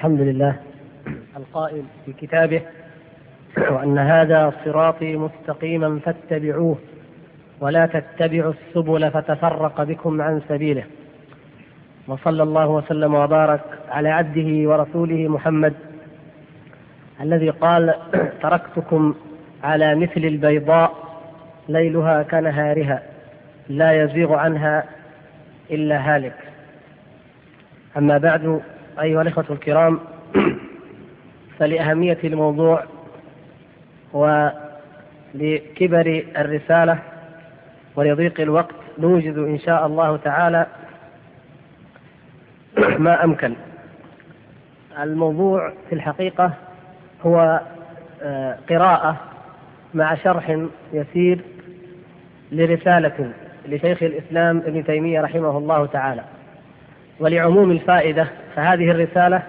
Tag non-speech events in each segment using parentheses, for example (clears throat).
الحمد لله القائل في كتابه وأن هذا صراطي مستقيما فاتبعوه ولا تتبعوا السبل فتفرق بكم عن سبيله. وصلى الله وسلم وبارك على عبده ورسوله محمد الذي قال تركتكم على مثل البيضاء ليلها كنهارها لا يزيغ عنها إلا هالك. أما بعد أيها الإخوة الكرام (clears throat) فلأهمية الموضوع ولكبر الرسالة ولضيق الوقت نوجد إن شاء الله تعالى (clears throat) ما أمكن. الموضوع في الحقيقة هو آه، قراءة مع شرح يسير لرسالة لشيخ الإسلام ابن تيمية رحمه الله تعالى. ولعموم الفائدة فهذه الرسالة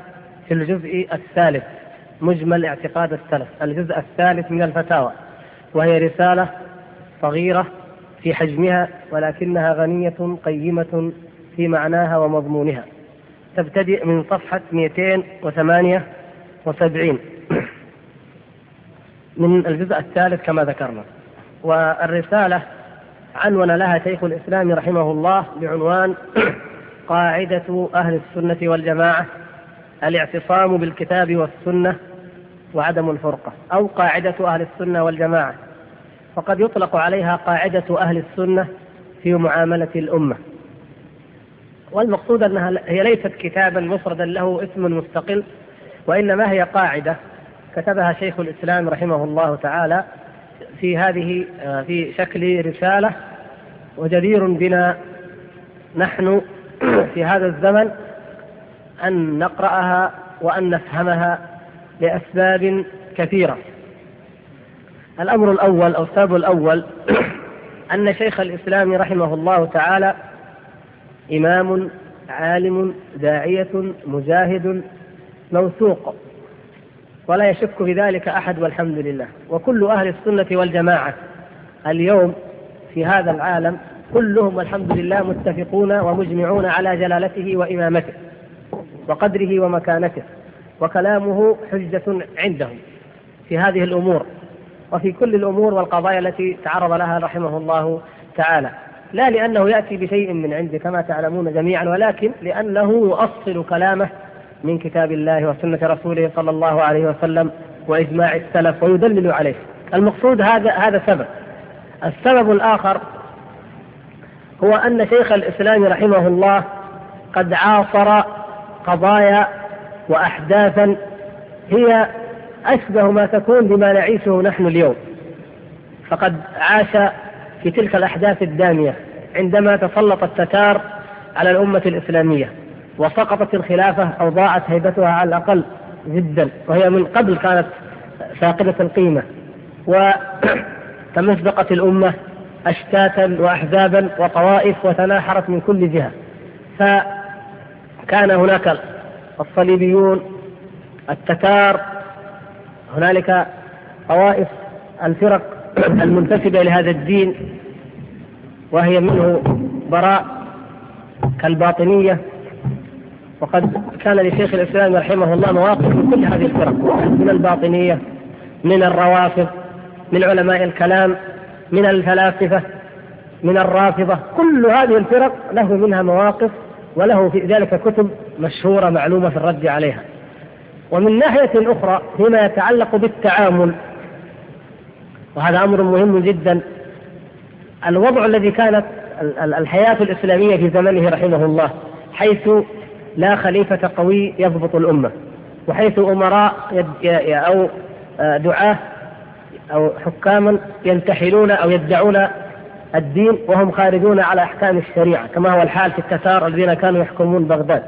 في الجزء الثالث مجمل اعتقاد السلف. الجزء الثالث من الفتاوى وهي رسالة صغيرة في حجمها ولكنها غنية قيمة في معناها ومضمونها. تبتدئ من صفحة 278 من الجزء الثالث كما ذكرنا. والرسالة عنون لها شيخ الإسلام رحمه الله بعنوان قاعدة أهل السنة والجماعة الاعتصام بالكتاب والسنة وعدم الفرقة أو قاعدة أهل السنة والجماعة. وقد يطلق عليها قاعدة أهل السنة في معاملة الأمة. والمقصود أنها هي ليست كتابا مفردا له اسم مستقل وإنما هي قاعدة. كتبها شيخ الإسلام رحمه الله تعالى في هذه في شكل رسالة وجدير بنا نحن في هذا الزمن أن نقرأها وأن نفهمها لأسباب كثيرة. الأمر الأول أو السبب الأول (clears throat) أن شيخ الإسلام رحمه الله تعالى إمام عالم داعية مجاهد موثوق ولا يشك في ذلك أحد والحمد لله. وكل أهل السنة والجماعة اليوم في هذا العالم كلهم والحمد لله متفقون ومجمعون على جلالته وإمامته وقدره ومكانته وكلامه حجة عندهم في هذه الأمور وفي كل الأمور والقضايا التي تعرض لها رحمه الله تعالى. لا لأنه يأتي بشيء من عنده كما تعلمون جميعا ولكن لأنه يؤصل كلامه من كتاب الله وسنة رسوله صلى الله عليه وسلم وإجماع السلف ويدلل عليه. المقصود هذا هذا سبب. السبب الآخر هو أن شيخ الإسلام رحمه الله قد عاصر قضايا وأحداثا هي أشبه ما تكون بما نعيشه نحن اليوم. فقد عاش في تلك الأحداث الدامية عندما تسلط التتار على الأمة الإسلامية وسقطت الخلافة أو ضاعت هيبتها على الأقل جدا وهي من قبل كانت فاقدة القيمة. وتمزقت (clears throat) الأمة أشتاتا وأحزابا وطوائف وتناحرت من كل جهة. فكان هناك الصليبيون التتار هنالك طوائف الفرق (clears throat) المنتسبة لهذا الدين وهي منه براء كالباطنية. وقد كان لشيخ الإسلام رحمه الله مواقف من كل هذه الفرق من الباطنية من الروافض من علماء الكلام. من الفلاسفة من الرافضة كل هذه الفرق له منها مواقف وله في ذلك كتب مشهورة معلومة في الرد عليها. ومن ناحية أخرى فيما يتعلق بالتعامل وهذا أمر مهم جدا الوضع الذي كانت الحياة الإسلامية في زمنه رحمه الله حيث لا خليفة قوي يضبط الأمة وحيث أمراء أو دعاة أو حكاما ينتحلون أو يدعون الدين وهم خارجون على أحكام الشريعة كما هو الحال في التتار الذين كانوا يحكمون بغداد.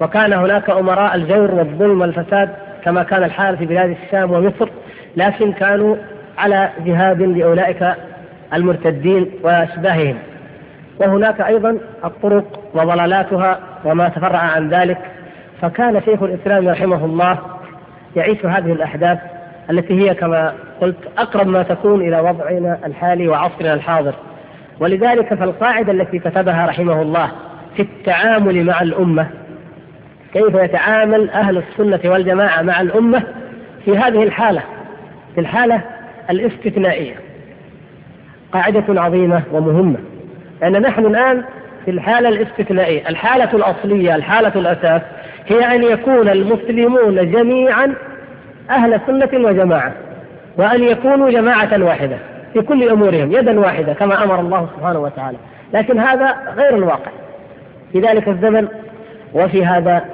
وكان هناك أمراء الجور والظلم والفساد كما كان الحال في بلاد الشام ومصر لكن كانوا على جهاد لأولئك المرتدين وأشباههم. وهناك أيضا الطرق وضلالاتها وما تفرع عن ذلك. فكان شيخ الإسلام رحمه الله يعيش هذه الأحداث التي هي كما قلت أقرب ما تكون إلى وضعنا الحالي وعصرنا الحاضر. ولذلك فالقاعدة التي كتبها رحمه الله في التعامل مع الأمة كيف يتعامل أهل السنة والجماعة مع الأمة في هذه الحالة؟ في الحالة الاستثنائية. قاعدة عظيمة ومهمة لأن نحن الآن في الحالة الاستثنائية الحالة الأصلية الحالة الأساس هي أن يكون المسلمون جميعا أهل سنة وجماعة وأن يكونوا جماعة واحدة في كل أمورهم يدا واحدة كما أمر الله سبحانه وتعالى. لكن هذا غير الواقع. في ذلك الزمن وفي هذا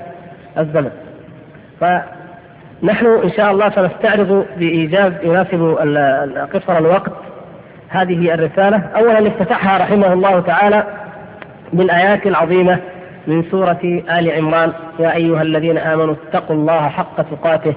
الزمن. فنحن إن شاء الله سنستعرض بإيجاز يناسب قصر الوقت هذه الرسالة. أولا افتتحها رحمه الله تعالى بالآيات العظيمة من سورة آل عمران يا أيها الذين آمنوا اتقوا الله حق تقاته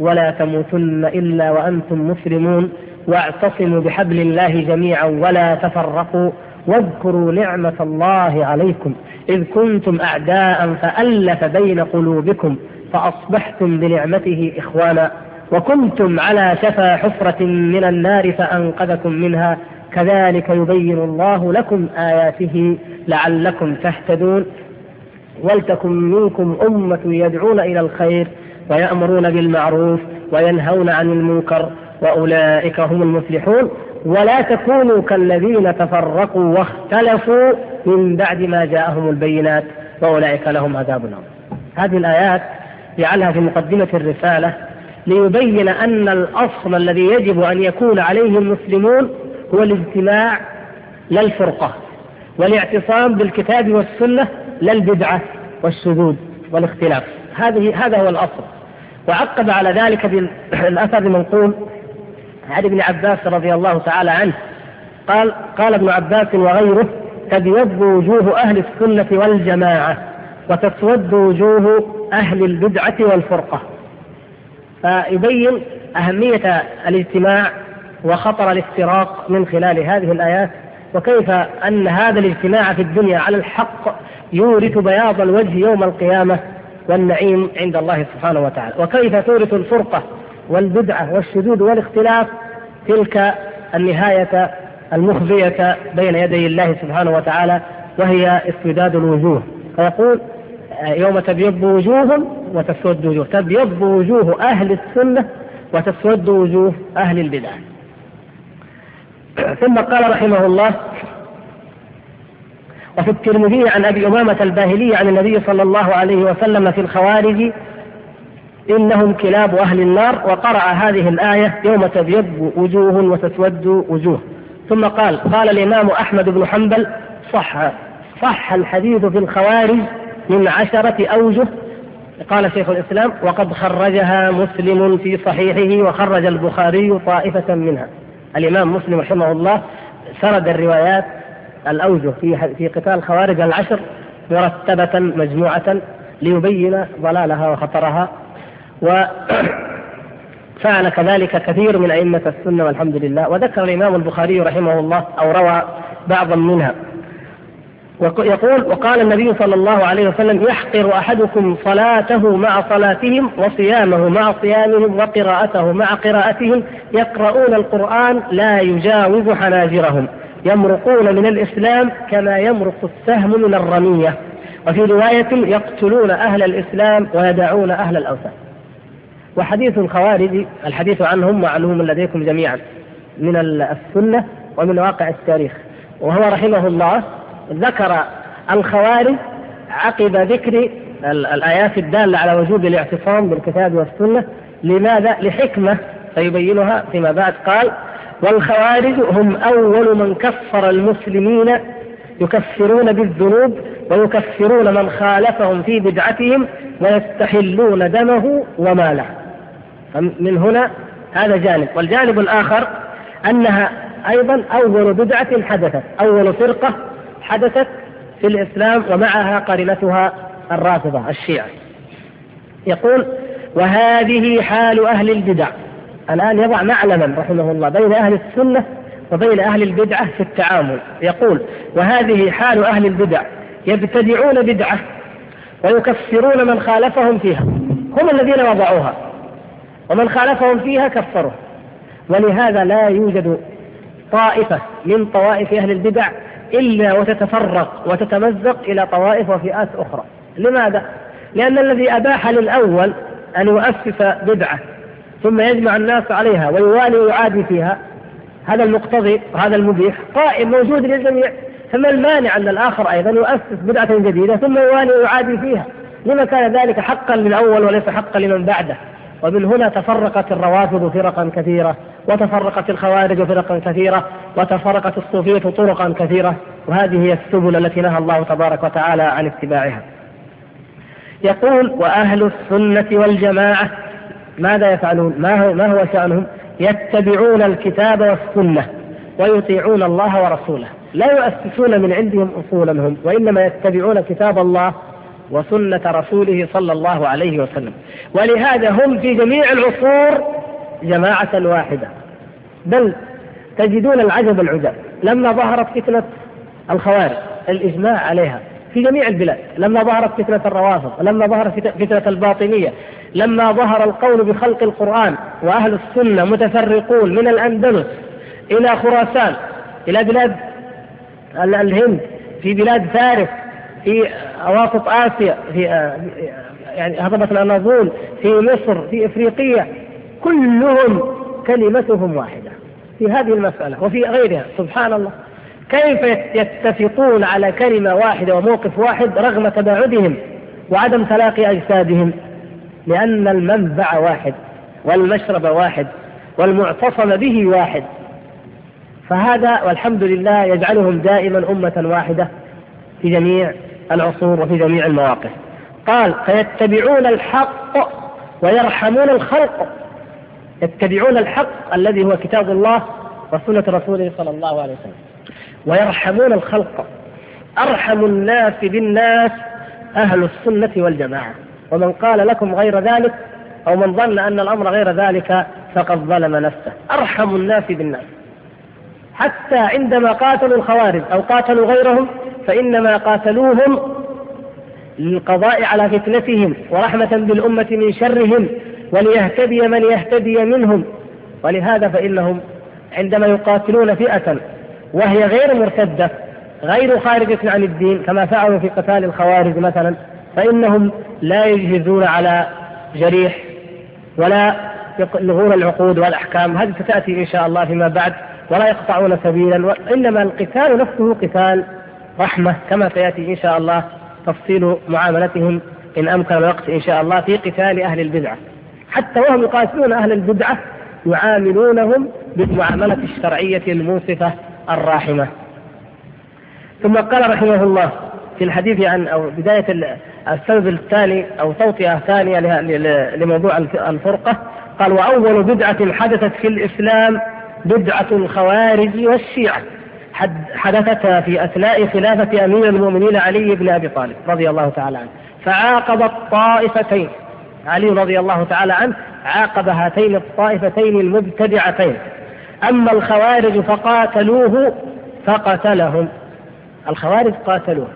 ولا تموتن إلا وأنتم مسلمون واعتصموا بحبل الله جميعا ولا تفرقوا واذكروا نعمة الله عليكم إذ كنتم أعداء فألف بين قلوبكم فأصبحتم بنعمته إخوانا وكنتم على شفا حفرة من النار فأنقذكم منها كذلك يبين الله لكم آياته لعلكم تهتدون ولتكن منكم أمة يدعون إلى الخير ويأمرون بالمعروف وينهون عن المنكر وأولئك هم المفلحون. ولا تكونوا كالذين تفرقوا واختلفوا من بعد ما جاءهم البينات وأولئك لهم عذاب عظيم هذه الآيات جعلها في مقدمة الرسالة ليبين أن الأصل الذي يجب أن يكون عليه المسلمون هو الاجتماع لا الفرقة والاعتصام بالكتاب والسنة لا البدعة والشذوذ والاختلاف. هذه هذا هو الأصل. وعقب على ذلك (clears throat) بالأثر المنقول عن ابن عباس رضي الله تعالى عنه. قال قال ابن عباس وغيره تبيض وجوه أهل السنة والجماعة وتسود وجوه أهل البدعة والفرقة. فيبين أهمية الاجتماع وخطر الافتراق من خلال هذه الآيات وكيف أن هذا الاجتماع في الدنيا على الحق يورث بياض الوجه يوم القيامة والنعيم عند الله سبحانه وتعالى. وكيف تورث الفرقة والبدعة والشذوذ والاختلاف؟ تلك النهاية المخزية بين يدي الله سبحانه وتعالى وهي اسوداد الوجوه. فيقول يوم تبيض وجوه وتسود وجوه. تبيض وجوه أهل السنة وتسود وجوه أهل البدع. ثم قال رحمه الله وفي الترمذي عن أبي أمامة الباهلي عن النبي صلى الله عليه وسلم في الخوارج إنهم كلاب أهل النار وقرأ هذه الآية يوم تبيض وجوه وتسود وجوه. ثم قال قال الإمام أحمد بن حنبل صح صح الحديث في الخوارج من عشرة أوجه. قال شيخ الإسلام وقد خرجها مسلم في صحيحه وخرج البخاري طائفة منها. الإمام مسلم رحمه الله سرد الروايات الأوجه في في قتال الخوارج العشر مرتبة مجموعة ليبين ضلالها وخطرها. وفعل (coughs) كذلك كثير من أئمة السنة والحمد لله. وذكر الإمام البخاري رحمه الله أو روى بعضا منها. يقول وقال النبي صلى الله عليه وسلم يحقر أحدكم صلاته مع صلاتهم وصيامه مع صيامهم وقراءته مع قراءتهم يقرؤون القرآن لا يجاوز حناجرهم. يمرقون من الإسلام كما يمرق السهم من الرمية. وفي رواية يقتلون أهل الإسلام ويدعون أهل الاوثان وحديث الخوارج الحديث عنهم معلوم لديكم جميعا من السنة ومن واقع التاريخ. وهو رحمه الله ذكر الخوارج عقب ذكر الآيات الدالة على وجوب الاعتصام بالكتاب والسنة. لماذا؟ لحكمة سيبينها فيما بعد. قال والخوارج هم أول من كفر المسلمين يكفرون بالذنوب ويكفرون من خالفهم في بدعتهم ويستحلون دمه وماله. من هنا هذا جانب. والجانب الآخر أنها أيضا أول بدعة حدثت أول فرقة حدثت في الإسلام ومعها قرنتها الرافضة الشيعة. يقول وهذه حال أهل البدع الآن يضع معلما رحمه الله بين أهل السنة وبين أهل البدعة في التعامل. يقول وهذه حال أهل البدع. يبتدعون بدعة ويكفرون من خالفهم فيها. هم الذين وضعوها. ومن خالفهم فيها كفروه ولهذا لا يوجد طائفة من طوائف أهل البدع إلا وتتفرق وتتمزق إلى طوائف وفئات أخرى. لماذا؟ لأن الذي أباح للأول أن يؤسس بدعة ثم يجمع الناس عليها ويوالي ويعادي فيها. هذا المقتضي وهذا المبيح قائم موجود للجميع. فما المانع أن الآخر أيضا يؤسس بدعة جديدة ثم يوالي ويعادي فيها. لما كان ذلك حقا للأول وليس حقا لمن بعده؟ ومن هنا تفرقت الروافض فرقا كثيرة وتفرقت الخوارج فرقا كثيرة وتفرقت الصوفية طرقا كثيرة. وهذه هي السبل التي نهى الله تبارك وتعالى عن اتباعها. يقول وأهل السنة والجماعة ماذا يفعلون؟ ما هو, ما هو شأنهم؟ يتبعون الكتاب والسنة ويطيعون الله ورسوله. لا يؤسسون من عندهم أصولا هم وإنما يتبعون كتاب الله وسنة رسوله صلى الله عليه وسلم. ولهذا هم في جميع العصور جماعة واحدة. بل تجدون العجب العجاب لما ظهرت فتنة الخوارج الإجماع عليها. في جميع البلاد. لما ظهرت فتنة الروافض لما ظهرت فتنة الباطنية لما ظهر القول بخلق القرآن وأهل السنة متفرقون من الأندلس إلى خراسان إلى بلاد الهند في بلاد فارس في أواسط آسيا في يعني هضبة الأناضول في مصر في إفريقيا كلهم كلمتهم واحدة في هذه المسألة وفي غيرها. سبحان الله. كيف يتفقون على كلمة واحدة وموقف واحد رغم تباعدهم وعدم تلاقي أجسادهم؟ لأن المنبع واحد والمشرب واحد والمعتصم به واحد. فهذا والحمد لله يجعلهم دائما أمة واحدة في جميع العصور وفي جميع المواقف. قال فيتبعون الحق ويرحمون الخلق. يتبعون الحق الذي هو كتاب الله وسنة رسوله صلى الله عليه وسلم. ويرحمون الخلق. أرحم الناس بالناس أهل السنة والجماعة. ومن قال لكم غير ذلك أو من ظن أن الأمر غير ذلك فقد ظلم نفسه. أرحم الناس بالناس. حتى عندما قاتلوا الخوارج أو قاتلوا غيرهم فإنما قاتلوهم للقضاء على فتنتهم ورحمة بالأمة من شرهم وليهتدي من يهتدي منهم. ولهذا فإنهم عندما يقاتلون فئة وهي غير مرتدة غير خارجة عن الدين كما فعلوا في قتال الخوارج مثلا فإنهم لا يجهزون على جريح ولا يلغون العقود والأحكام. هذه ستأتي إن شاء الله فيما بعد ولا يقطعون سبيلا وإنما القتال نفسه قتال رحمة كما سيأتي إن شاء الله تفصيل معاملتهم إن أمكن الوقت إن شاء الله في قتال أهل البدعة. حتى وهم يقاتلون أهل البدعة يعاملونهم بالمعاملة الشرعية المنصفة الراحمة. ثم قال رحمه الله في الحديث عن أو بداية السبب الثاني أو توطئة ثانية لموضوع الفرقة قال وأول بدعة حدثت في الإسلام بدعة الخوارج والشيعة حدثت في أثناء خلافة أمير المؤمنين علي بن أبي طالب رضي الله تعالى عنه. فعاقب الطائفتين علي رضي الله تعالى عنه عاقب هاتين الطائفتين المبتدعتين. أما الخوارج فقاتلوه فقتلهم. الخوارج قاتلوه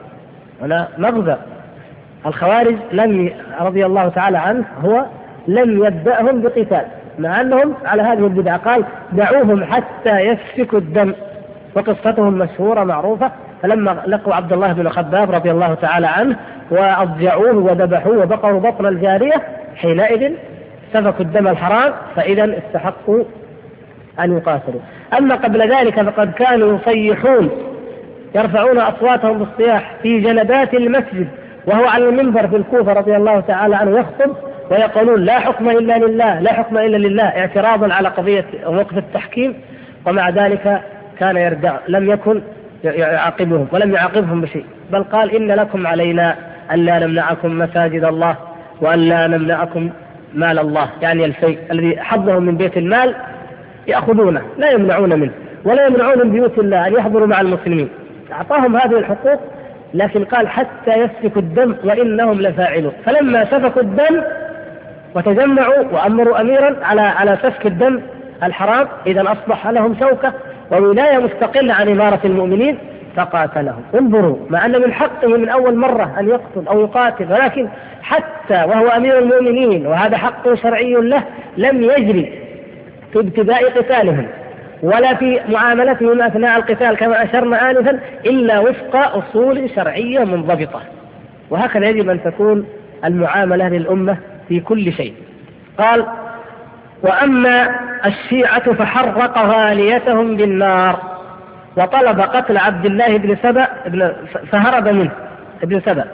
هنا مغزى. الخوارج لم رضي الله تعالى عنه هو لم يبدأهم بقتال مع أنهم على هذه البدعة. قال دعوهم حتى يسفكوا الدم. وقصتهم مشهورة معروفة. فلما لقوا عبد الله بن خباب رضي الله تعالى عنه وأضجعوه وذبحوه وبقروا بطن الجارية حينئذ سفكوا الدم الحرام فإذا استحقوا أن يقاتلوا أما قبل ذلك فقد كانوا يصيحون يرفعون أصواتهم بالصياح في جنبات المسجد وهو على المنبر في الكوفة رضي الله تعالى عنه يخطب ويقولون لا حكم إلا لله لا حكم إلا لله اعتراضا على قضية موقف التحكيم ومع ذلك كان يردع لم يكن يعاقبهم ولم يعاقبهم بشيء بل قال إن لكم علينا أن لا نمنعكم مساجد الله وأن لا نمنعكم مال الله يعني الفيء الذي حظهم من بيت المال يأخذونه لا يمنعون منه ولا يمنعون من بيوت الله أن يحضروا مع المسلمين. أعطاهم هذه الحقوق لكن قال حتى يسفكوا الدم وإنهم لفاعلون. فلما سفكوا الدم وتجمعوا وأمروا أميرا على على سفك الدم الحرام إذا أصبح لهم شوكة وولاية مستقلة عن إمارة المؤمنين فقاتلهم. انظروا مع أن من حقه من أول مرة أن يقتل أو يقاتل ولكن حتى وهو أمير المؤمنين وهذا حق شرعي له لم يجري. في ابتداء قتالهم ولا في معاملتهم أثناء القتال كما أشرنا آنفا إلا وفق أصول شرعية منضبطة. وهكذا يجب أن تكون المعاملة للأمة في كل شيء. قال وأما الشيعة فحرق غاليتهم بالنار. وطلب قتل عبد الله بن سبأ فهرب منه ابن سبأ.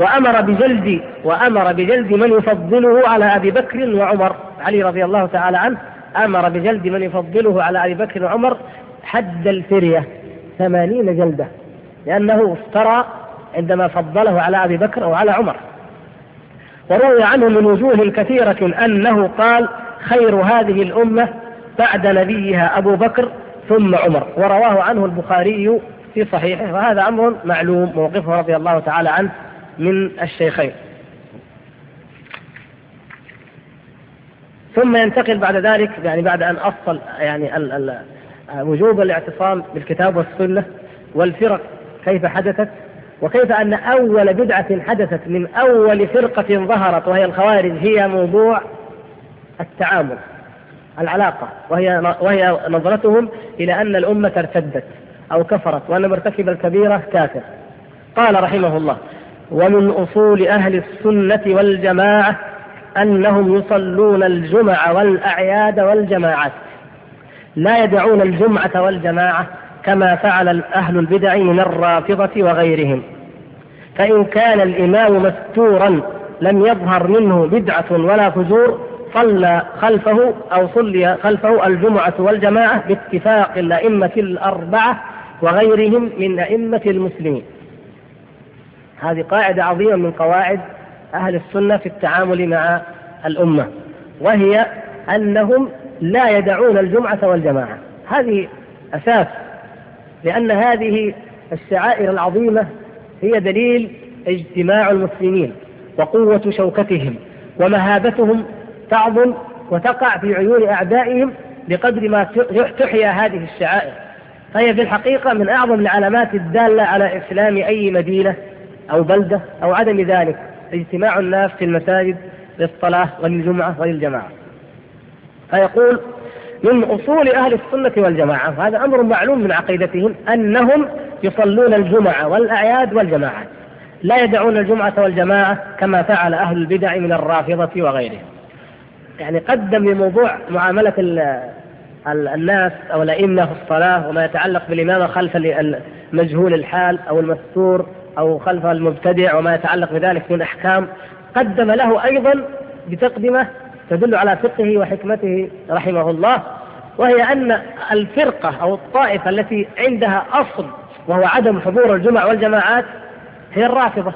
وأمر بجلد وأمر بجلد من يفضله على أبي بكر وعمر علي رضي الله تعالى عنه أمر بجلد من يفضله على أبي بكر وعمر حد الفرية ثمانين جلدة لأنه افترى عندما فضله على أبي بكر أو على عمر. وروي عنه من وجوه كثيرة أنه قال خير هذه الأمة بعد نبيها أبو بكر ثم عمر ورواه عنه البخاري في صحيحه وهذا أمر معلوم موقفه رضي الله تعالى عنه من الشيخين. ثم ينتقل بعد ذلك يعني بعد أن أصل يعني وجوب الاعتصام بالكتاب والسنة والفرق كيف حدثت وكيف أن أول بدعة حدثت من أول فرقة ظهرت وهي الخوارج هي موضوع التعامل العلاقة وهي وهي نظرتهم إلى أن الأمة ارتدت أو كفرت وأن مرتكب الكبيرة كافر. قال رحمه الله ومن أصول أهل السنة والجماعة أنهم يصلون الجمع والأعياد والجماعات. لا يدعون الجمعة والجماعة كما فعل أهل البدع من الرافضة وغيرهم. فإن كان الإمام مستورا لم يظهر منه بدعة ولا فجور صلى خلفه أو صلي خلفه الجمعة والجماعة باتفاق الأئمة الأربعة وغيرهم من أئمة المسلمين. هذه قاعدة عظيمة من قواعد أهل السنة في التعامل مع الأمة وهي أنهم لا يدعون الجمعة والجماعة. هذه أساس لأن هذه الشعائر العظيمة هي دليل اجتماع المسلمين وقوة شوكتهم ومهابتهم تعظم وتقع في عيون أعدائهم بقدر ما تحيا هذه الشعائر. فهي في الحقيقة من أعظم العلامات الدالة على إسلام أي مدينة أو بلدة أو عدم ذلك. اجتماع الناس في المساجد للصلاة وللجمعة وللجماعة. فيقول من أصول أهل السنة والجماعة وهذا أمر معلوم من عقيدتهم أنهم يصلون الجمعة والأعياد والجماعات. لا يدعون الجمعة والجماعة كما فعل أهل البدع من الرافضة وغيرهم. يعني قدم لموضوع معاملة الناس أو الأئمة في الصلاة وما يتعلق بالإمامة خلف مجهول الحال أو المستور أو خلف المبتدع وما يتعلق بذلك من أحكام قدم له أيضا بتقدمة تدل على فقهه وحكمته رحمه الله وهي أن الفرقة أو الطائفة التي عندها أصل وهو عدم حضور الجمع والجماعات هي الرافضة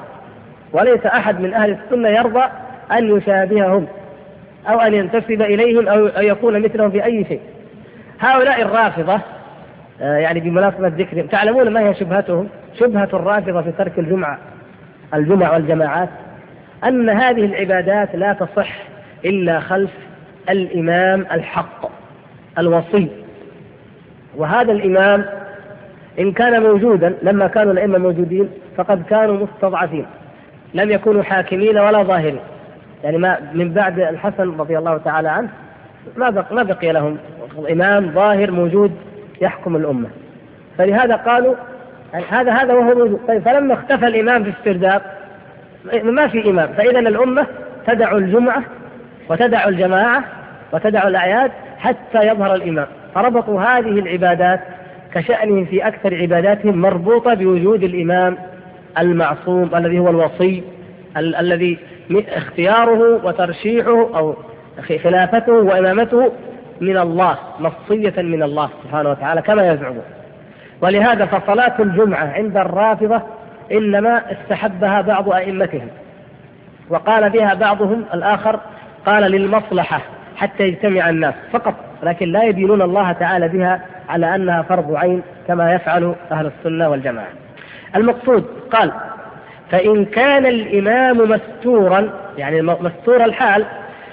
وليس أحد من أهل السنة يرضى أن يشابههم أو أن ينتسب إليهم أو يكون مثلهم في أي شيء. هؤلاء الرافضة آه، يعني بمناسبة ذكرهم تعلمون ما هي شبهتهم؟ شبهة الرافضة في ترك الجمعة الجمع والجماعات أن هذه العبادات لا تصح إلا خلف الإمام الحق الوصي. وهذا الإمام إن كان موجودا لما كانوا الأئمة موجودين فقد كانوا مستضعفين. لم يكونوا حاكمين ولا ظاهرين. يعني ما من بعد الحسن رضي الله تعالى عنه ما بقي ما بقي لهم. إمام ظاهر موجود يحكم الأمة. فلهذا قالوا هذا هذا وهو موجود طيب فلما اختفى الإمام في استرداد ما في إمام. فإذا الأمة تدع الجمعة وتدع الجماعة وتدع الأعياد حتى يظهر الإمام. فربطوا هذه العبادات كشأنهم في أكثر عباداتهم مربوطة بوجود الإمام المعصوم الذي هو الوصي ال- الذي اختياره وترشيحه أو خلافته وإمامته من الله نصية من الله سبحانه وتعالى كما يزعمون. ولهذا فصلاة الجمعة عند الرافضة إنما استحبها بعض أئمتهم. وقال بها بعضهم الآخر قال للمصلحة حتى يجتمع الناس فقط لكن لا يدينون الله تعالى بها على أنها فرض عين كما يفعل أهل السنة والجماعة. المقصود قال فإن كان الإمام مستورا يعني مستور الحال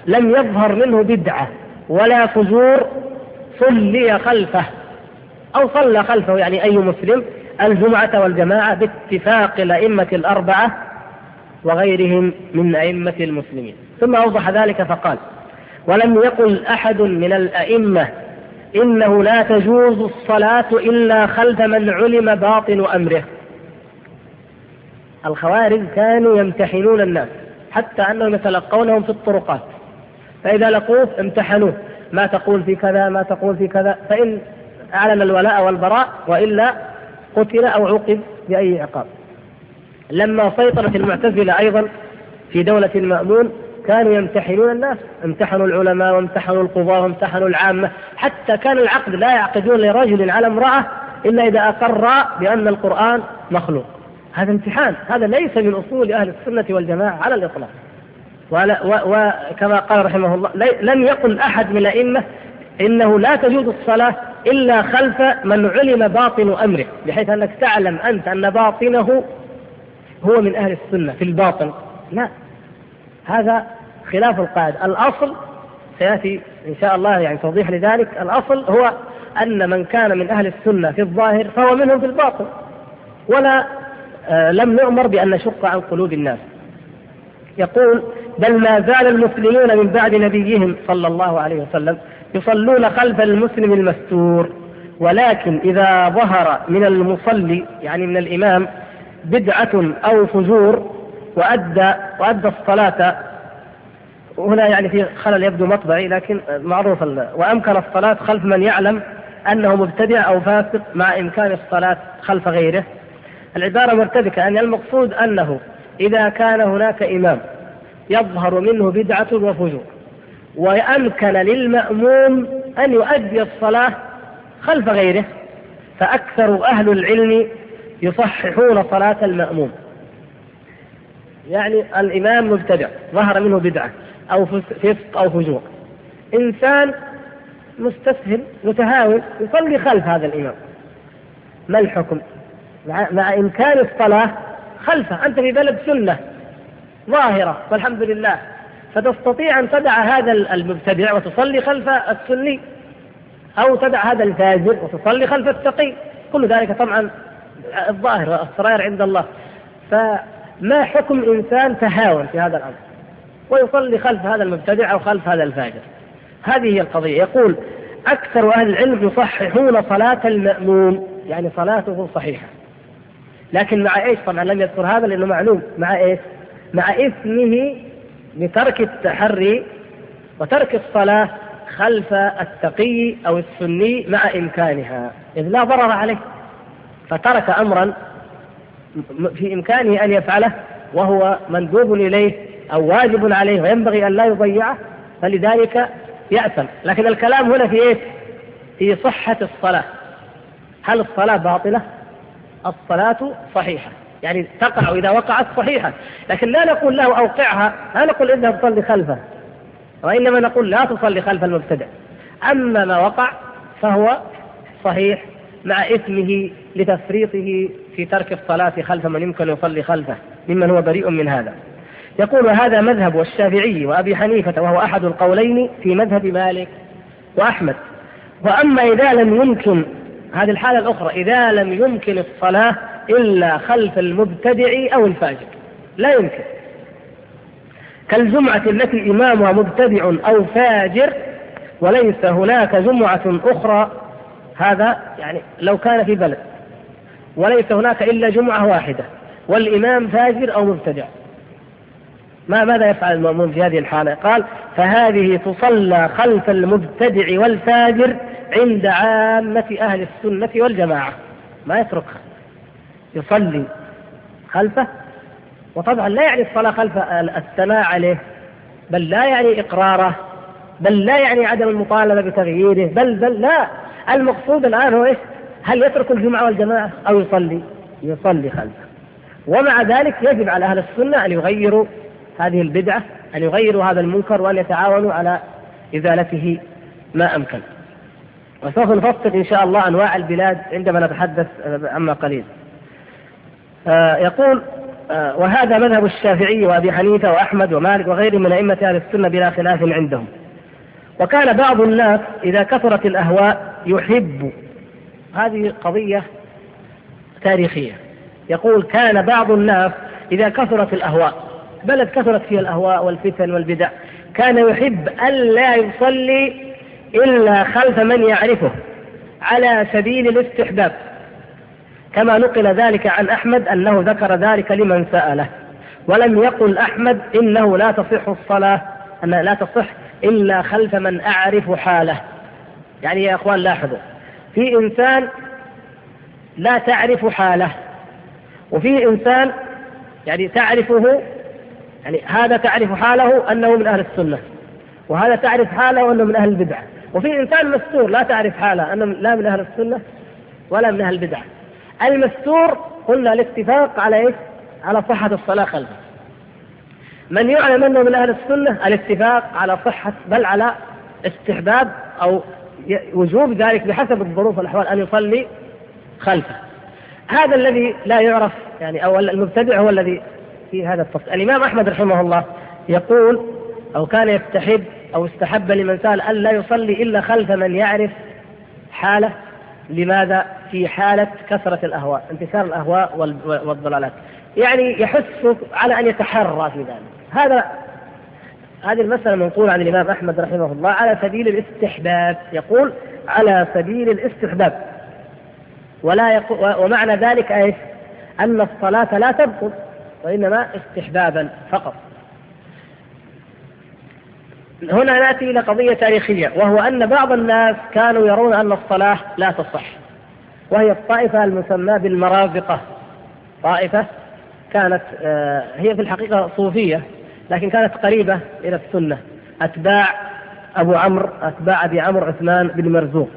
لم يظهر منه بدعة ولا فجور صلي خلفه. أو صلى خلفه يعني أي مسلم الجمعة والجماعة باتفاق الأئمة الأربعة وغيرهم من أئمة المسلمين. ثم أوضح ذلك فقال ولم يقل أحد من الأئمة إنه لا تجوز الصلاة إلا خلف من علم باطن أمره. الخوارج كانوا يمتحنون الناس حتى أنهم يتلقونهم في الطرقات. فإذا لقوه امتحنوه. ما تقول في كذا ما تقول في كذا. فإن أعلن الولاء والبراء وإلا قتل أو عوقب بأي عقاب. لما سيطرت المعتزلة أيضا في دولة المأمون كانوا يمتحنون الناس امتحنوا العلماء وامتحنوا القضاة وامتحنوا العامة حتى كان العقد لا يعقدون لرجل على امرأة إلا إذا أقر بأن القرآن مخلوق. هذا امتحان هذا ليس من أصول أهل السنة والجماعة على الإطلاق. وكما قال رحمه الله لم يقل أحد من الأئمة إنه لا تجوز الصلاة إلا خلف من علم باطن أمره بحيث أنك تعلم أنت أن باطنه هو من أهل السنة في الباطن. لا هذا خلاف القاعدة. الأصل سيأتي إن شاء الله يعني توضيح لذلك. الأصل هو أن من كان من أهل السنة في الظاهر فهو منهم في الباطن. ولا آه لم نؤمر بأن نشق عن قلوب الناس. يقول بل ما زال المسلمون من بعد نبيهم صلى الله عليه وسلم يصلون خلف المسلم المستور. ولكن إذا ظهر من المصلي يعني من الإمام بدعة أو فجور وأدى وأدى الصلاة هنا يعني في خلل يبدو مطبعي لكن معروف وأمكن الصلاة خلف من يعلم أنه مبتدع أو فاسق مع إمكان الصلاة خلف غيره. العبارة مرتبكة يعني المقصود أنه إذا كان هناك إمام يظهر منه بدعة وفجور وأمكن للمأموم أن يؤدي الصلاة خلف غيره فأكثر أهل العلم يصححون صلاة المأموم. يعني الإمام مبتدع ظهر منه بدعة أو فسق أو فجور. إنسان مستسهل متهاون يصلي خلف هذا الإمام. ما الحكم؟ مع, مع إمكان الصلاة خلفه. أنت في بلد سنة ظاهرة والحمد لله. فتستطيع أن تدع هذا المبتدع وتصلي خلف السني أو تدع هذا الفاجر وتصلي خلف التقي. كل ذلك طبعا الظاهر والسرائر عند الله. فما حكم إنسان تهاون في هذا الأمر؟ ويصلي خلف هذا المبتدع أو خلف هذا الفاجر. هذه هي القضية. يقول أكثر أهل العلم يصححون صلاة المأموم يعني صلاته صحيحة. لكن مع إيش؟ طبعا لم يذكر هذا لأنه معلوم. مع إيش؟ مع إثمه بترك التحري وترك الصلاة خلف التقي أو السني مع إمكانها. إذ لا ضرر عليه. فترك أمرا في إمكانه أن يفعله وهو مندوب إليه أو واجب عليه وينبغي أن لا يضيعه فلذلك يأثم. لكن الكلام هنا في إيه؟ في صحة الصلاة. هل الصلاة باطلة؟ الصلاة صحيحة. يعني تقع إذا وقعت صحيحة لكن لا نقول له أوقعها لا نقول اذهب صلي خلفه وإنما نقول لا تصلي خلف المبتدع. أما ما وقع فهو صحيح مع إثمه لتفريطه في ترك الصلاة خلف من يمكن يصلي خلفه ممن هو بريء من هذا. يقول هذا مذهب الشافعي وأبي حنيفة وهو أحد القولين في مذهب مالك وأحمد. وأما إذا لم يمكن هذه الحالة الأخرى إذا لم يمكن الصلاة إلا خلف المبتدع أو الفاجر. لا يمكن. كالجمعة التي إمامها مبتدع أو فاجر وليس هناك جمعة أخرى. هذا يعني لو كان في بلد. وليس هناك إلا جمعة واحدة. والإمام فاجر أو مبتدع. ما ماذا يفعل المأمون في هذه الحالة؟ قال فهذه تصلى خلف المبتدع والفاجر عند عامة أهل السنة والجماعة. ما يتركها. يصلي خلفه وطبعا لا يعني الصلاة خلف الثناء عليه بل لا يعني إقراره بل لا يعني عدم المطالبة بتغييره بل بل لا المقصود الآن هو إيش؟ هل يترك الجمعة والجماعة أو يصلي؟ يصلي خلفه ومع ذلك يجب على أهل السنة أن يغيروا هذه البدعة أن يغيروا هذا المنكر وأن يتعاونوا على إزالته ما أمكن وسوف نفصل إن شاء الله أنواع البلاد عندما نتحدث عما قليل يقول آه وهذا مذهب الشافعي وأبي حنيفة وأحمد ومالك وغيرهم من أئمة أهل السنة بلا خلاف عندهم. وكان بعض الناس إذا كثرت الأهواء يحب هذه قضية تاريخية. يقول كان بعض الناس إذا كثرت الأهواء بلد كثرت فيها الأهواء والفتن والبدع كان يحب ألا يصلي إلا خلف من يعرفه على سبيل الاستحباب. كما نقل ذلك عن أحمد أنه ذكر ذلك لمن سأله. ولم يقل أحمد إنه لا تصح الصلاة أنها لا تصح إلا خلف من أعرف حاله. يعني يا أخوان لاحظوا في إنسان لا تعرف حاله وفي إنسان يعني تعرفه يعني هذا تعرف حاله أنه من أهل السنة وهذا تعرف حاله أنه من أهل البدعة وفي إنسان مستور لا تعرف حاله أنه لا من أهل السنة ولا من أهل البدعة المستور قلنا الاتفاق على إيش؟ على صحة الصلاة خلفه من يعلم أنه من أهل السنة الاتفاق على صحة بل على استحباب أو وجوب ذلك بحسب الظروف والأحوال أن يصلي خلفه. هذا الذي لا يعرف يعني أو المبتدع هو الذي في هذا الفصل الإمام أحمد رحمه الله يقول أو كان يستحب أو استحب لمن سأل أن لا يصلي إلا خلف من يعرف حاله لماذا في حالة كثرة الأهواء انتشار الأهواء والضلالات. يعني يحث على أن يتحرى في ذلك. هذا هذه المسألة منقولة عن الإمام أحمد رحمه الله على سبيل الاستحباب. يقول على سبيل الاستحباب. ولا يقول ومعنى ذلك إيش؟ أن الصلاة لا تبطل وإنما استحبابا فقط. هنا نأتي إلى قضية تاريخية وهو أن بعض الناس كانوا يرون أن الصلاة لا تصح وهي الطائفة المسماة بالمرافقة. طائفة كانت آه، هي في الحقيقة صوفية لكن كانت قريبة إلى السنة. أتباع أبو عمرو أتباع أبي عمرو عثمان بن مرزوق.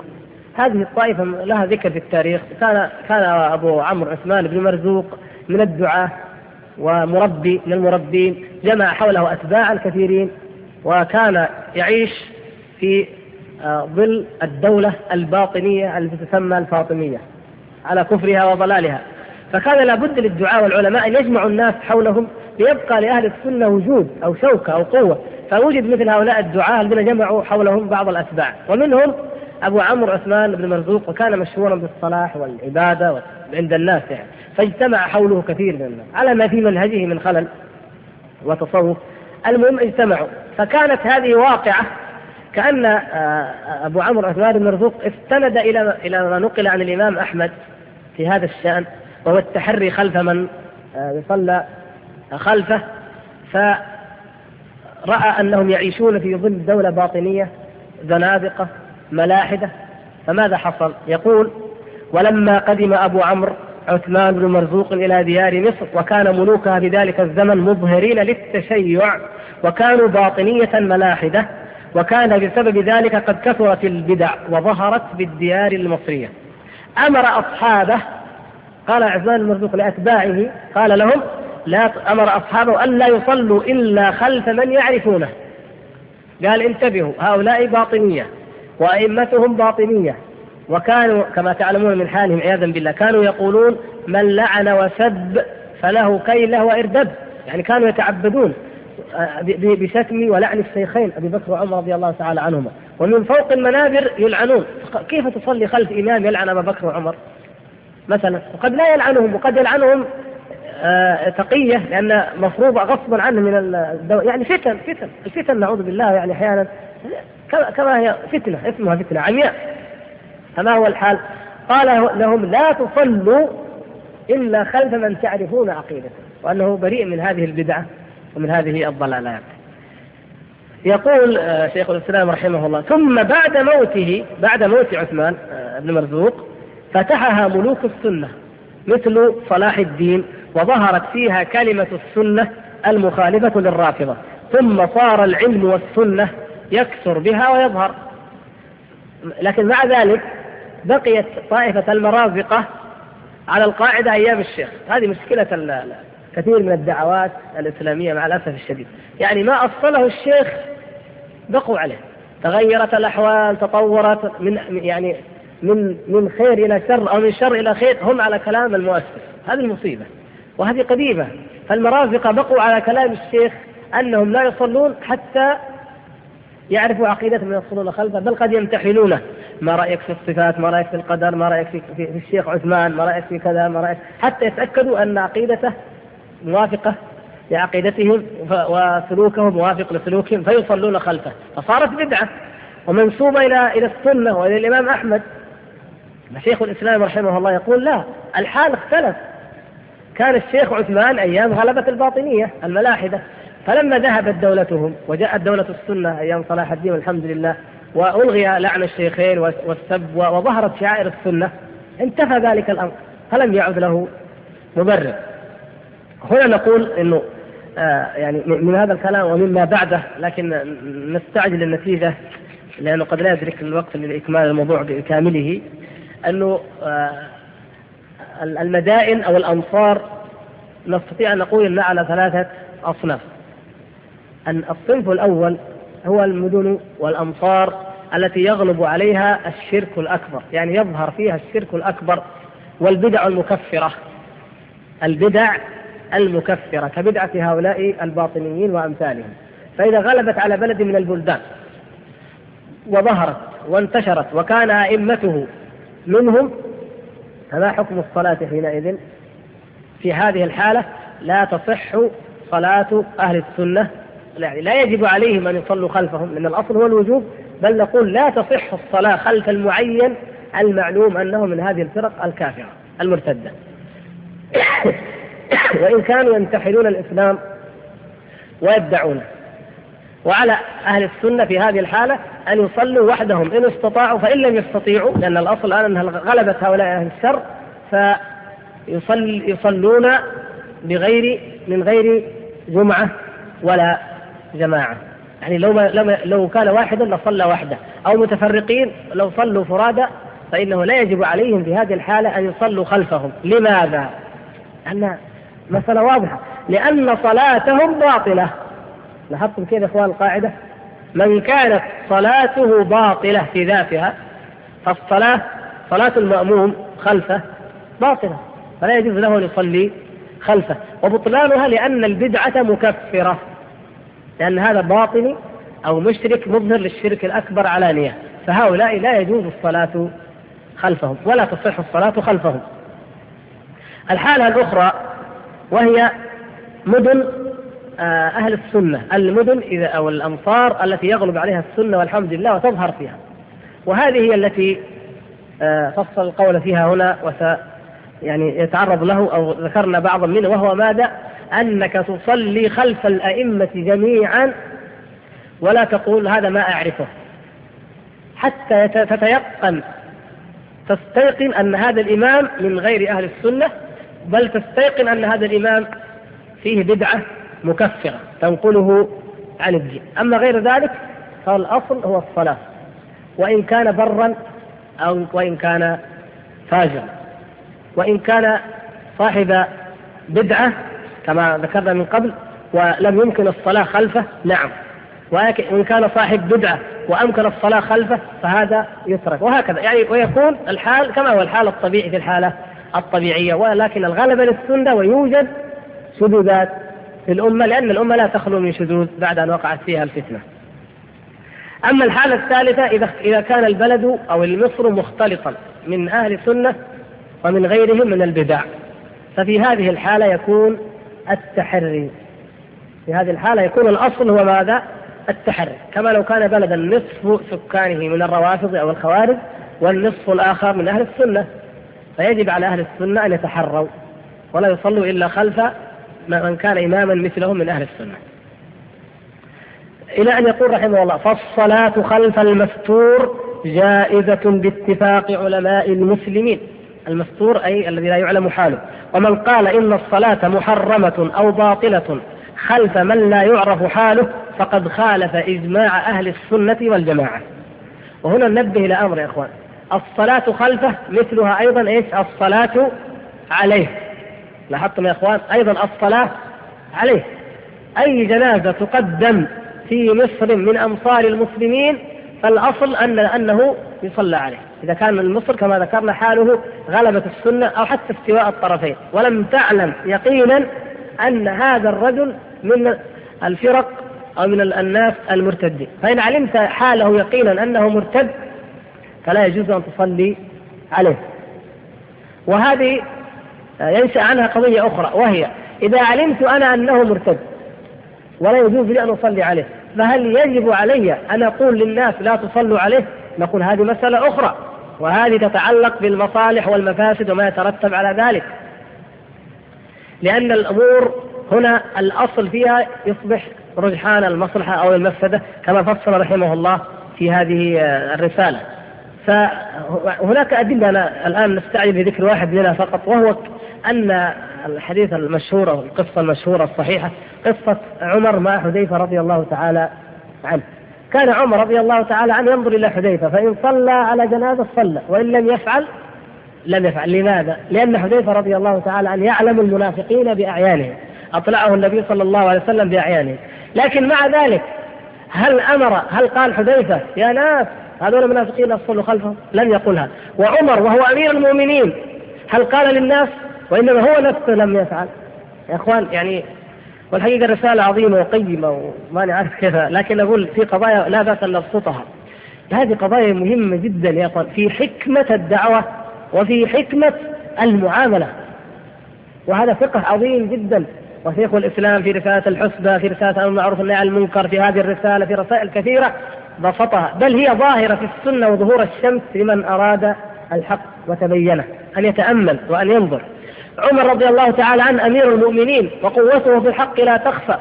هذه الطائفة لها ذكر في التاريخ. كان كان أبو عمرو عثمان بن مرزوق من الدعاة ومربي من المربين جمع حوله اتباعا كثيرين وكان يعيش في آه، ظل الدولة الباطنية التي تسمى الفاطمية على كفرها وضلالها. فكان لابد للدعاء والعلماء أن يجمعوا الناس حولهم ليبقى لأهل السنة وجود أو شوكة أو قوة. فوجد مثل هؤلاء الدعاة الذين جمعوا حولهم بعض الأتباع. ومنهم أبو عمرو عثمان بن مرزوق وكان مشهورا بالصلاح والعبادة عند الناس يعني. فاجتمع حوله كثير من الناس. على ما في منهجه من خلل وتصوف. المهم اجتمعوا. فكانت هذه واقعة كأن آه، أبو عمرو عثمان بن مرزوق استند إلى إلى ما نقل عن الإمام أحمد في هذا الشأن وهو التحري خلف من آه، يصلى خلفه فرأى أنهم يعيشون في ظل دولة باطنية زنادقة ملاحدة فماذا حصل؟ يقول ولما قدم أبو عمرو عثمان بن مرزوق إلى ديار مصر وكان ملوكها في ذلك الزمن مظهرين للتشيع وكانوا باطنية ملاحدة وكان بسبب ذلك قد كثرت البدع وظهرت بالديار المصرية. أمر أصحابه قال عثمان المرزوق لأتباعه قال لهم لا أمر أصحابه أن لا يصلوا إلا خلف من يعرفونه. قال انتبهوا هؤلاء باطنية وأئمتهم باطنية. وكانوا كما تعلمون من حالهم عياذا بالله كانوا يقولون من لعن وسب فله كيله وإردب. يعني كانوا يتعبدون. بشتم ولعن الشيخين أبي بكر وعمر رضي الله تعالى عنهما. ومن فوق المنابر يلعنون. كيف تصلي خلف إمام يلعن أبا بكر وعمر؟ مثلا. وقد لا يلعنهم وقد يلعنهم آه تقية لأن مفروضة غصبا عنه من الدو... يعني فتن فتن. الفتن نعوذ بالله يعني أحيانا. كما هي فتنة اسمها فتنة عمياء. فما هو الحال؟ قال لهم لا تصلوا إلا خلف من تعرفون عقيدته. وأنه بريء من هذه البدعة. ومن هذه الضلالات. يقول آه، شيخ الإسلام رحمه الله ثم بعد موته بعد موت عثمان آه، بن مرزوق فتحها ملوك السنة مثل صلاح الدين وظهرت فيها كلمة السنة المخالفة للرافضة. ثم صار العلم والسنة يكثر بها ويظهر. لكن مع ذلك بقيت طائفة المرافقة على القاعدة أيام الشيخ. هذه مشكلة كثير من الدعوات الإسلامية مع الأسف الشديد. يعني ما أصله الشيخ بقوا عليه. تغيرت الأحوال تطورت من يعني من من خير إلى شر أو من شر إلى خير هم على كلام المؤسس. هذه المصيبة وهذه قديمة. فالمرافقة بقوا على كلام الشيخ أنهم لا يصلون حتى يعرفوا عقيدتهم يصلون خلفه بل قد يمتحنونه. ما رأيك في الصفات؟ ما رأيك في القدر؟ ما رأيك في, في, في الشيخ عثمان؟ ما رأيك في كذا؟ ما رأيك؟ حتى يتأكدوا أن عقيدته موافقة لعقيدتهم وسلوكهم موافق لسلوكهم فيصلون خلفه. فصارت بدعة ومنسوبة إلى إلى السنة وإلى الإمام أحمد. شيخ الإسلام رحمه الله يقول لا الحال اختلف. كان الشيخ عثمان أيام غلبة الباطنية الملاحدة فلما ذهبت دولتهم وجاءت دولة السنة أيام صلاح الدين والحمد لله وألغي لعن الشيخين والسب وظهرت شعائر السنة انتفى ذلك الأمر فلم يعد له مبرر. هنا نقول إنه آه يعني من هذا الكلام ومما بعده لكن نستعجل النتيجة لأنه قد لا يدرك الوقت لإكمال الموضوع بكامله أنه آه المدائن أو الامصار نستطيع أن نقول إنها على ثلاثة أصناف. أن الصنف الأول هو المدن والامصار التي يغلب عليها الشرك الأكبر، يعني يظهر فيها الشرك الأكبر والبدع المكفرة. البدع المكفرة كبدعة هؤلاء الباطنيين وأمثالهم. فإذا غلبت على بلد من البلدان وظهرت وانتشرت وكان أئمته منهم فما حكم الصلاة حينئذ؟ في هذه الحالة لا تصح صلاة أهل السنة. يعني لا يجب عليهم أن يصلوا خلفهم لأن الأصل هو الوجوب بل نقول لا تصح الصلاة خلف المعين المعلوم أنه من هذه الفرق الكافرة المرتدة. (coughs) وإن كانوا ينتحلون الإسلام ويدعونه. وعلى أهل السنة في هذه الحالة أن يصلوا وحدهم. إن استطاعوا فإن لم يستطيعوا لأن الأصل الآن أنها غلبت هؤلاء أهل الشر فيصلون بغير من غير جمعة ولا جماعة. يعني لو ما لو كان واحدا لصلى وحده. أو متفرقين لو صلوا فرادى فإنه لا يجب عليهم في هذه الحالة أن يصلوا خلفهم. لماذا؟ أن مسألة واضحة. لأن صلاتهم باطلة. لاحظتم كيف يا إخوان القاعدة؟ من كانت صلاته باطلة في ذاتها فالصلاة صلاة المأموم خلفه باطلة. فلا يجوز له أن يصلي خلفه. وبطلانها لأن البدعة مكفرة. لأن هذا باطني أو مشرك مظهر للشرك الأكبر علانية فهؤلاء لا يجوز الصلاة خلفهم ولا تصح الصلاة خلفهم. الحالة الأخرى وهي مدن آه، أهل السنة. المدن إذا أو الأمصار التي يغلب عليها السنة والحمد لله وتظهر فيها. وهذه هي التي آه، فصل القول فيها هنا وس يعني يتعرض له أو ذكرنا بعضا منه وهو ماذا؟ أنك تصلي خلف الأئمة جميعا ولا تقول هذا ما أعرفه. حتى تتيقن تستيقن أن هذا الإمام من غير أهل السنة بل تستيقن أن هذا الإمام فيه بدعة مكفرة تنقله عن الدين. أما غير ذلك فالأصل هو الصلاة. وإن كان برا أو وإن كان فاجرا. وإن كان صاحب بدعة كما ذكرنا من قبل ولم يمكن الصلاة خلفه نعم. ولكن إن كان صاحب بدعة وأمكن الصلاة خلفه فهذا يترك. وهكذا. يعني ويكون الحال كما هو الحال الطبيعي في الحالة. الطبيعية ولكن الغلبة للسنة ويوجد شذوذات في الأمة لأن الأمة لا تخلو من شذوذ بعد أن وقعت فيها الفتنة. أما الحالة الثالثة إذا إذا كان البلد أو المصر مختلطا من أهل السنة ومن غيرهم من البدع. ففي هذه الحالة يكون التحري. في هذه الحالة يكون الأصل هو ماذا؟ التحري. كما لو كان بلدا نصف سكانه من الروافض أو الخوارج والنصف الآخر من أهل السنة. فيجب على أهل السنة أن يتحروا ولا يصلوا إلا خلف من كان إماما مثلهم من أهل السنة. إلى أن يقول رحمه الله فالصلاة خلف المستور جائزة باتفاق علماء المسلمين. المستور أي الذي لا يعلم حاله. ومن قال إن الصلاة محرمة أو باطلة خلف من لا يعرف حاله فقد خالف إجماع أهل السنة والجماعة. وهنا ننبه إلى أمر يا إخوان. الصلاة خلفه مثلها أيضا إيش؟ الصلاة عليه. لاحظتم يا إخوان؟ أيضا الصلاة عليه. أي جنازة تقدم في مصر من أمصار المسلمين فالأصل أن أنه يصلى عليه. إذا كان من مصر كما ذكرنا حاله غلبة السنة أو حتى استواء الطرفين. ولم تعلم يقينا أن هذا الرجل من الفرق أو من الناس المرتدين. فإن علمت حاله يقينا أنه مرتد فلا يجوز أن تصلي عليه. وهذه ينشأ عنها قضية أخرى وهي إذا علمت أنا أنه مرتد ولا يجوز لي أن أصلي عليه فهل يجب علي أن أقول للناس لا تصلوا عليه؟ نقول هذه مسألة أخرى وهذه تتعلق بالمصالح والمفاسد وما يترتب على ذلك. لأن الأمور هنا الأصل فيها يصبح رجحان المصلحة أو المفسدة كما فصل رحمه الله في هذه الرسالة. فهناك أدلة أنا الآن نستعجل بذكر واحد منها فقط وهو أن الحديث المشهور أو القصة المشهورة الصحيحة قصة عمر مع حذيفة رضي الله تعالى عنه. كان عمر رضي الله تعالى عنه ينظر إلى حذيفة فإن صلى على جنازة صلى وإن لم يفعل لم يفعل. لماذا؟ لأن حذيفة رضي الله تعالى عنه يعلم المنافقين بأعيانهم أطلعه النبي صلى الله عليه وسلم بأعيانهم. لكن مع ذلك هل أمر هل قال حذيفة يا ناس هذول المنافقين أصلوا خلفهم لم يقلها وعمر وهو أمير المؤمنين هل قال للناس؟ وإنما هو نفسه لم يفعل. يا إخوان يعني والحقيقة الرسالة عظيمة وقيمة وما نعرف كيف لكن أقول في قضايا لا بأس أن نبسطها هذه قضايا مهمة جدا يا إخوان في حكمة الدعوة وفي حكمة المعاملة. وهذا فقه عظيم جدا. وشيخ الإسلام في رسالة الحسبة في رسالة أمر المعروف والنهي عن المنكر في هذه الرسالة في رسائل كثيرة. بسطها. بل هي ظاهرة في السنة وظهور الشمس لمن أراد الحق وتبينه أن يتأمل وأن ينظر. عمر رضي الله تعالى عنه أمير المؤمنين وقوته في الحق لا تخفى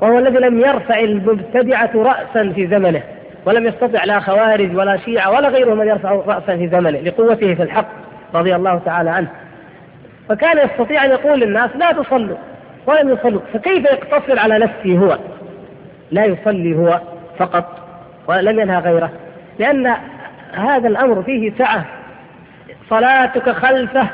وهو الذي لم يرفع المبتدعة رأسا في زمنه ولم يستطع لا خوارج ولا شيعة ولا غيرهم من يرفع رأسا في زمنه لقوته في الحق رضي الله تعالى عنه. فكان يستطيع أن يقول للناس لا تصلوا ولم يصلوا فكيف يقتصر على نفسه هو؟ لا يصلي هو فقط. ولم ينهى غيره. لأن هذا الأمر فيه سعة. صلاتك خلفه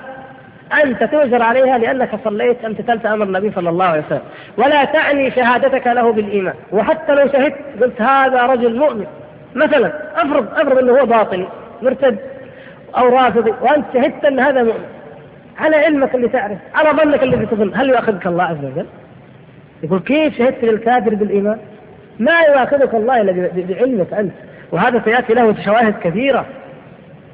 أنت تؤجر عليها لأنك صليت امتثلت أمر النبي صلى الله عليه وسلم. ولا تعني شهادتك له بالإيمان. وحتى لو شهدت قلت هذا رجل مؤمن. مثلا افرض افرض إنه هو باطني مرتد أو رافضي وأنت شهدت إن هذا مؤمن. على علمك اللي تعرف على ظنك الذي تظن. هل يؤاخذك الله عز وجل؟ يقول كيف شهدت للكافر بالإيمان؟ ما يؤاخذك الله إلا بعلمك أنت. وهذا سيأتي له شواهد كثيرة.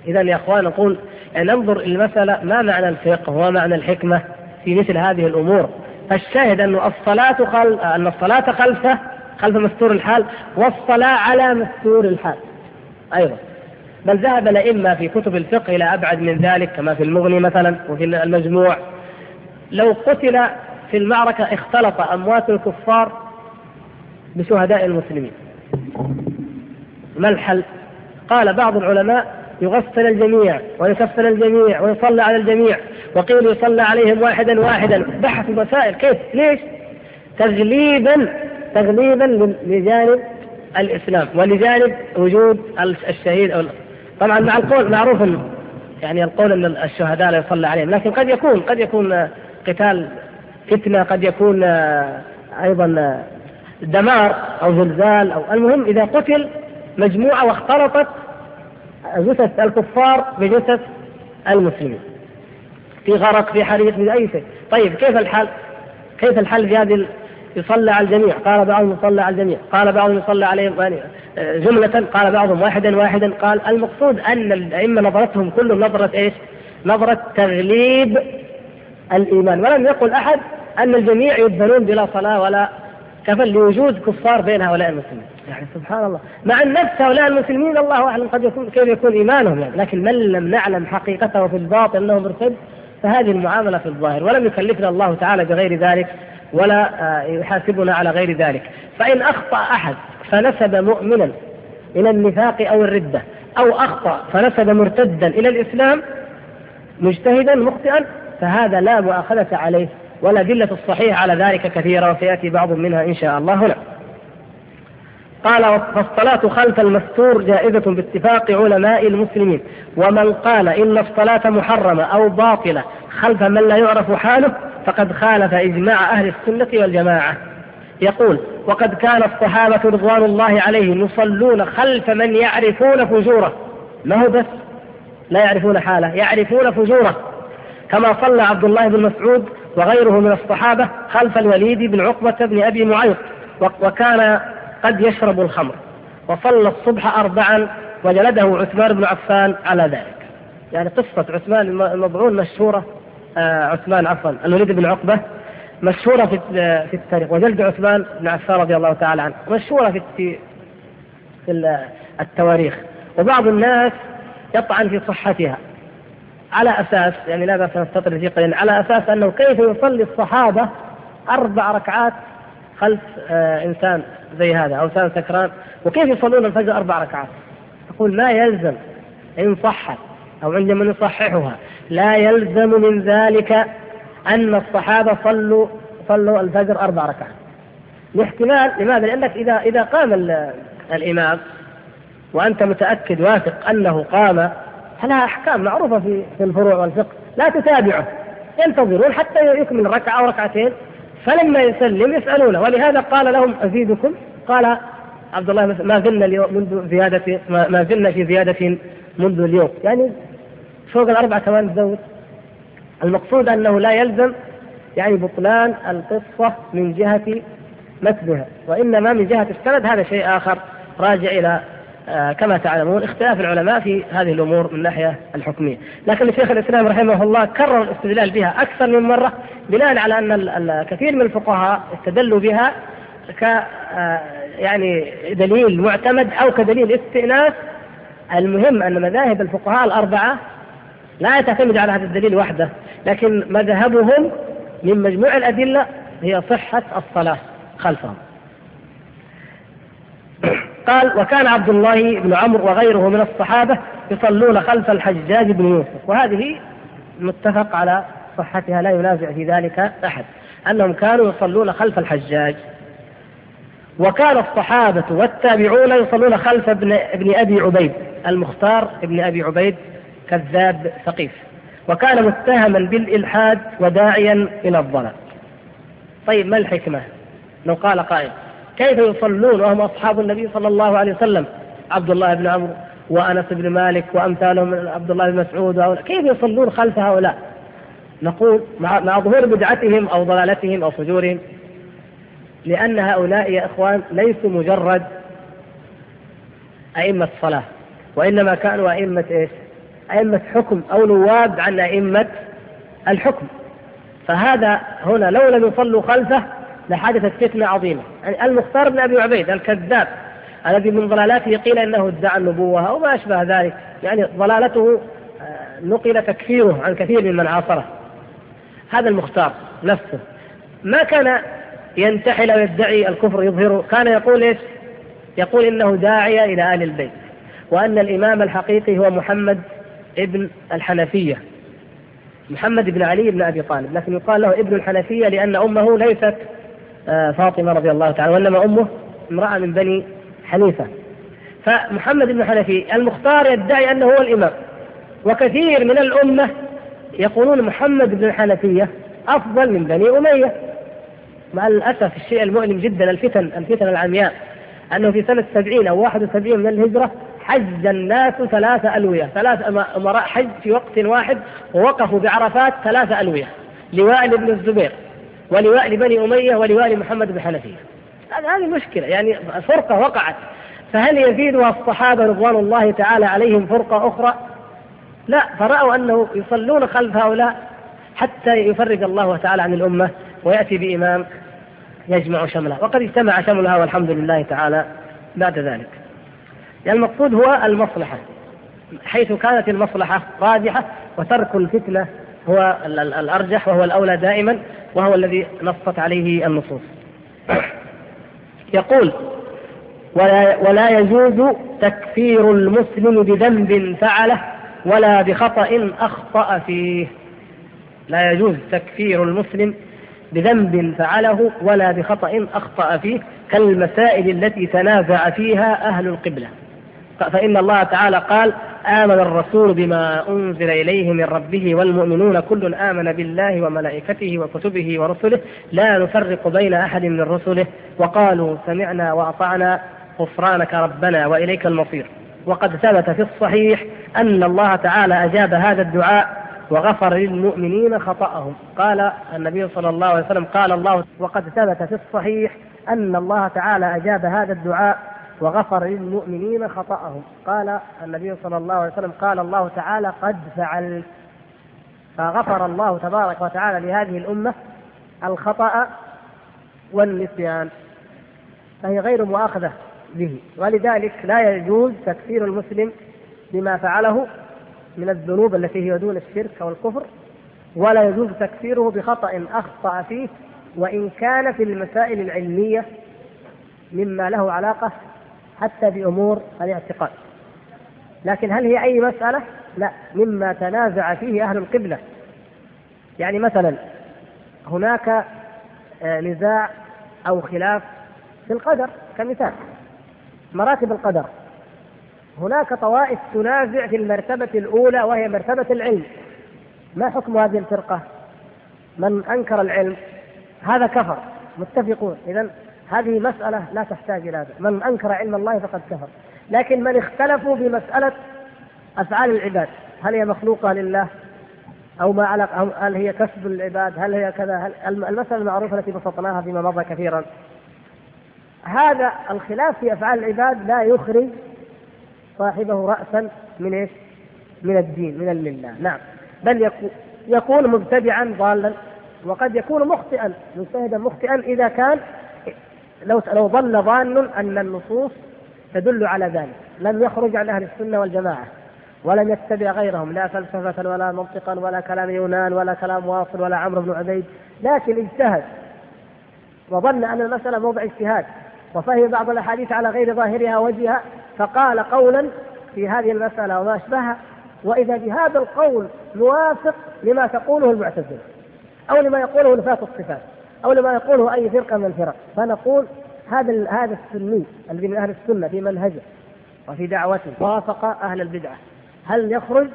إذا يا أخوان نقول ننظر المسألة ما معنى الفقه وما معنى الحكمة في مثل هذه الأمور. فالشاهد أن الصلاة خل... أن الصلاة خلفه خلف مستور الحال والصلاة على مستور الحال. أيضا. بل ذهب الأئمة في كتب الفقه إلى أبعد من ذلك كما في المغني مثلا وفي المجموع. لو قتل في المعركة اختلط أموات الكفار بشهداء المسلمين ما الحل؟ قال بعض العلماء يغسل الجميع ويكفل الجميع ويصلى على الجميع وقيل يصلى عليهم واحدا واحدا بحث مسائل كيف؟ ليش؟ تغليبا تغليبا لجانب الإسلام ولجانب وجود الشهيد أو طبعا مع القول معروف يعني القول إن الشهداء لا يصلى عليهم لكن قد يكون قد يكون قتال فتنة قد يكون أيضا دمار أو زلزال أو المهم إذا قتل مجموعة واختلطت جثث الكفار بجثث المسلمين. في غرق في حريق في أي شيء. طيب كيف الحال؟ كيف الحل في هذه يصلى على الجميع؟ قال بعضهم يصلى على الجميع. قال بعضهم يصلى عليهم يعني آه، جملة. قال بعضهم واحدا واحدا. قال المقصود أن الأئمة نظرتهم كلهم نظرة إيش؟ نظرة تغليب الإيمان. ولم يقل أحد أن الجميع يدفنون بلا صلاة ولا كفل لوجود كفار بين هؤلاء المسلمين. يعني سبحان الله. مع أن نفس هؤلاء المسلمين الله أعلم قد يكون كيف يكون إيمانهم يعني. لكن من لم نعلم حقيقته في الباطن أنه مرتد فهذه المعاملة في الظاهر. ولم يكلفنا الله تعالى بغير ذلك ولا آه، يحاسبنا على غير ذلك. فإن أخطأ أحد فنسب مؤمنا إلى النفاق أو الردة أو أخطأ فنسب مرتدا إلى الإسلام مجتهدا مخطئا فهذا لا مؤاخذة عليه. والأدلة الصحيحة على ذلك كثيرة وسيأتي بعض منها إن شاء الله هنا. قال فالصلاة خلف المستور جائزة باتفاق علماء المسلمين. ومن قال إن الصلاة محرمة أو باطلة خلف من لا يعرف حاله فقد خالف إجماع أهل السنة والجماعة. يقول وقد كان الصحابة رضوان الله عليهم يصلون خلف من يعرفون فجوره. ما هو بس لا يعرفون حاله يعرفون فجوره. كما صلى عبد الله بن مسعود وغيره من الصحابة خلف الوليد بن عقبة بن أبي معيط وكان قد يشرب الخمر وصلى الصبح أربعا وجلده عثمان بن عفان على ذلك. يعني قصة عثمان المضعون مشهورة آه عثمان عفوا الوليد بن عقبة مشهورة في في التاريخ وجلد عثمان بن عفان رضي الله تعالى عنه مشهورة في في, في التواريخ. وبعض الناس يطعن في صحتها. على أساس يعني لا بأس نستطرد فيه قليلا على أساس أنه كيف يصلي الصحابة أربع ركعات خلف آه إنسان زي هذا أو إنسان سكران وكيف يصلون الفجر أربع ركعات؟ يقول ما يلزم إن صحت أو عندما نصححها لا يلزم من ذلك أن الصحابة صلوا صلوا الفجر أربع ركعات. لاحتمال لماذا؟ لأنك إذا إذا قام الإمام وأنت متأكد واثق أنه قام فلها أحكام معروفة في في الفروع والفقه. لا تتابعه. ينتظرون حتى يكمل ركعة أو ركعتين فلما يسلم يسألونه. ولهذا قال لهم أزيدكم. قال عبد الله ما زلنا اليوم منذ زياده ما زلنا في زيادة منذ اليوم. يعني فوق الأربعة كمان تزود المقصود أنه لا يلزم يعني بطلان القصة من جهة متنها وإنما من جهة السند. هذا شيء آخر. راجع آه، كما تعلمون اختلاف العلماء في هذه الأمور من الناحيه الحكمية، لكن شيخ الإسلام رحمه الله كرر الاستدلال بها أكثر من مرة بناء على أن الكثير من الفقهاء استدلوا بها ك آه، يعني دليل معتمد أو كدليل استئناس المهم أن مذاهب الفقهاء الأربعة لا تعتمد على هذا الدليل وحده، لكن مذهبهم من مجموع الأدلة هي صحة الصلاة خلفهم. قال وكان عبد الله بن عمرو وغيره من الصحابة يصلون خلف الحجاج بن يوسف. وهذه متفق على صحتها لا ينازع في ذلك أحد. أنهم كانوا يصلون خلف الحجاج. وكان الصحابة والتابعون يصلون خلف ابن, ابن أبي عبيد المختار ابن أبي عبيد كذاب ثقيف. وكان متهما بالإلحاد وداعيا إلى الضلال. طيب ما الحكمة؟ لو قال قائل. كيف يصلون وهم أصحاب النبي صلى الله عليه وسلم عبد الله بن عمرو وأنس بن مالك وامثالهم عبد الله بن مسعود كيف يصلون خلف هؤلاء؟ نقول مع, مع ظهور بدعتهم أو ضلالتهم أو فجورهم لأن هؤلاء يا إخوان ليسوا مجرد أئمة صلاه وإنما كانوا أئمة إيش؟ أئمة حكم أو نواب عن أئمة الحكم فهذا هنا لو لم يصلوا خلفه لحدثت فتنة عظيمة. يعني المختار بن أبي عبيد الكذاب الذي من ضلالاته قيل إنه ادعى النبوة أو ما أشبه ذلك. يعني ضلالته آه، نقل تكفيره عن كثير ممن عاصره. هذا المختار نفسه. ما كان ينتحل ويدعي الكفر يظهره كان يقول إيش؟ يقول إنه داعيه إلى ال البيت. وأن الإمام الحقيقي هو محمد ابن الحنفية. محمد بن علي بن أبي طالب. لكن يقال له ابن الحنفية لأن أمه ليست فاطمة رضي الله تعالى وإنما أمه امرأة من بني حنيفة. فمحمد بن حنفي المختار يدعي أنه هو الإمام. وكثير من الأمة يقولون محمد بن الحنفيه أفضل من بني أمية مع الأسف الشيء المؤلم جدا الفتن الفتن العمياء أنه في سنة 70 أو 71 من الهجرة حج الناس ثلاث ألوية. ثلاث أمراء حج في وقت واحد ووقفوا بعرفات ثلاث ألوية. لواء بن الزبير. ولواء لبني أمية ولواء لمحمد بن حنفية. هذه مشكلة. يعني فرقة وقعت. فهل يزيدها الصحابة رضوان الله تعالى عليهم فرقة أخرى؟ لا. فرأوا أنه يصلون خلف هؤلاء حتى يفرج الله تعالى عن الأمة ويأتي بإمام يجمع شملها وقد اجتمع شملها والحمد لله تعالى بعد ذلك. يعني المقصود هو المصلحة. حيث كانت المصلحة راجحة وترك الفتنة هو الأرجح وهو الأولى دائما وهو الذي نصت عليه النصوص. يقول ولا, ولا يجوز تكفير المسلم بذنب فعله ولا بخطأ أخطأ فيه. لا يجوز تكفير المسلم بذنب فعله ولا بخطأ أخطأ فيه كالمسائل التي تنازع فيها أهل القبلة. فإن الله تعالى قال آمن الرسول بما أنزل إليه من ربه والمؤمنون كل آمن بالله وملائكته وكتبه ورسله لا نفرق بين أحد من رسله. وقالوا سمعنا وأطعنا غفرانك ربنا وإليك المصير. وقد ثبت في الصحيح أن الله تعالى أجاب هذا الدعاء وغفر للمؤمنين خطأهم. قال النبي صلى الله عليه وسلم قال الله وقد ثبت في الصحيح أن الله تعالى أجاب هذا الدعاء وغفر للمؤمنين خطأهم. قال النبي صلى الله عليه وسلم قال الله تعالى قد فعلت. فغفر الله تبارك وتعالى لهذه الأمة الخطأ والنسيان. فهي غير مؤاخذة به. ولذلك لا يجوز تكفير المسلم بما فعله من الذنوب التي هي دون الشرك أو الكفر ولا يجوز تكفيره بخطأ أخطأ فيه وإن كان في المسائل العلمية مما له علاقة حتى بأمور الاعتقاد. لكن هل هي أي مسألة؟ لا مما تنازع فيه أهل القبلة. يعني مثلا هناك آه، نزاع أو خلاف في القدر كمثال مراتب القدر. هناك طوائف تنازع في المرتبة الأولى وهي مرتبة العلم. ما حكم هذه الفرقة؟ من أنكر العلم؟ هذا كفر متفقون. إذا هذه مسألة لا تحتاج إلى هذا من أنكر علم الله فقد كفر. لكن من اختلفوا في مسألة أفعال العباد هل هي مخلوقة لله؟ أو ما علق أو هل هي كسب العباد؟ هل هي كذا؟ هل المسألة المعروفة التي بسطناها فيما مضى كثيرا. هذا الخلاف في أفعال العباد لا يخرج صاحبه رأسا من إيش؟ من الدين من الملة نعم. بل يكون مبتدعا ضالا وقد يكون مخطئا مجتهدا مخطئا إذا كان لو لو ظن ظان أن النصوص تدل على ذلك. لم يخرج عن أهل السنة والجماعة ولم يتبع غيرهم لا فلسفة ولا منطقا ولا كلام يونان ولا كلام واصل ولا عمرو بن عبيد. لكن اجتهد وظن أن المسألة موضع اجتهاد وفهم بعض الأحاديث على غير ظاهرها وجهها فقال قولا في هذه المسألة وما أشبهها وإذا بهذا القول موافق لما تقوله المعتزلة أو لما يقوله نفاة الصفات. أو لما يقوله أي فرقة من الفرق. فنقول هذا هذا السني الذي من أهل السنة في منهجه وفي دعوته وافق أهل البدعة. هل يخرج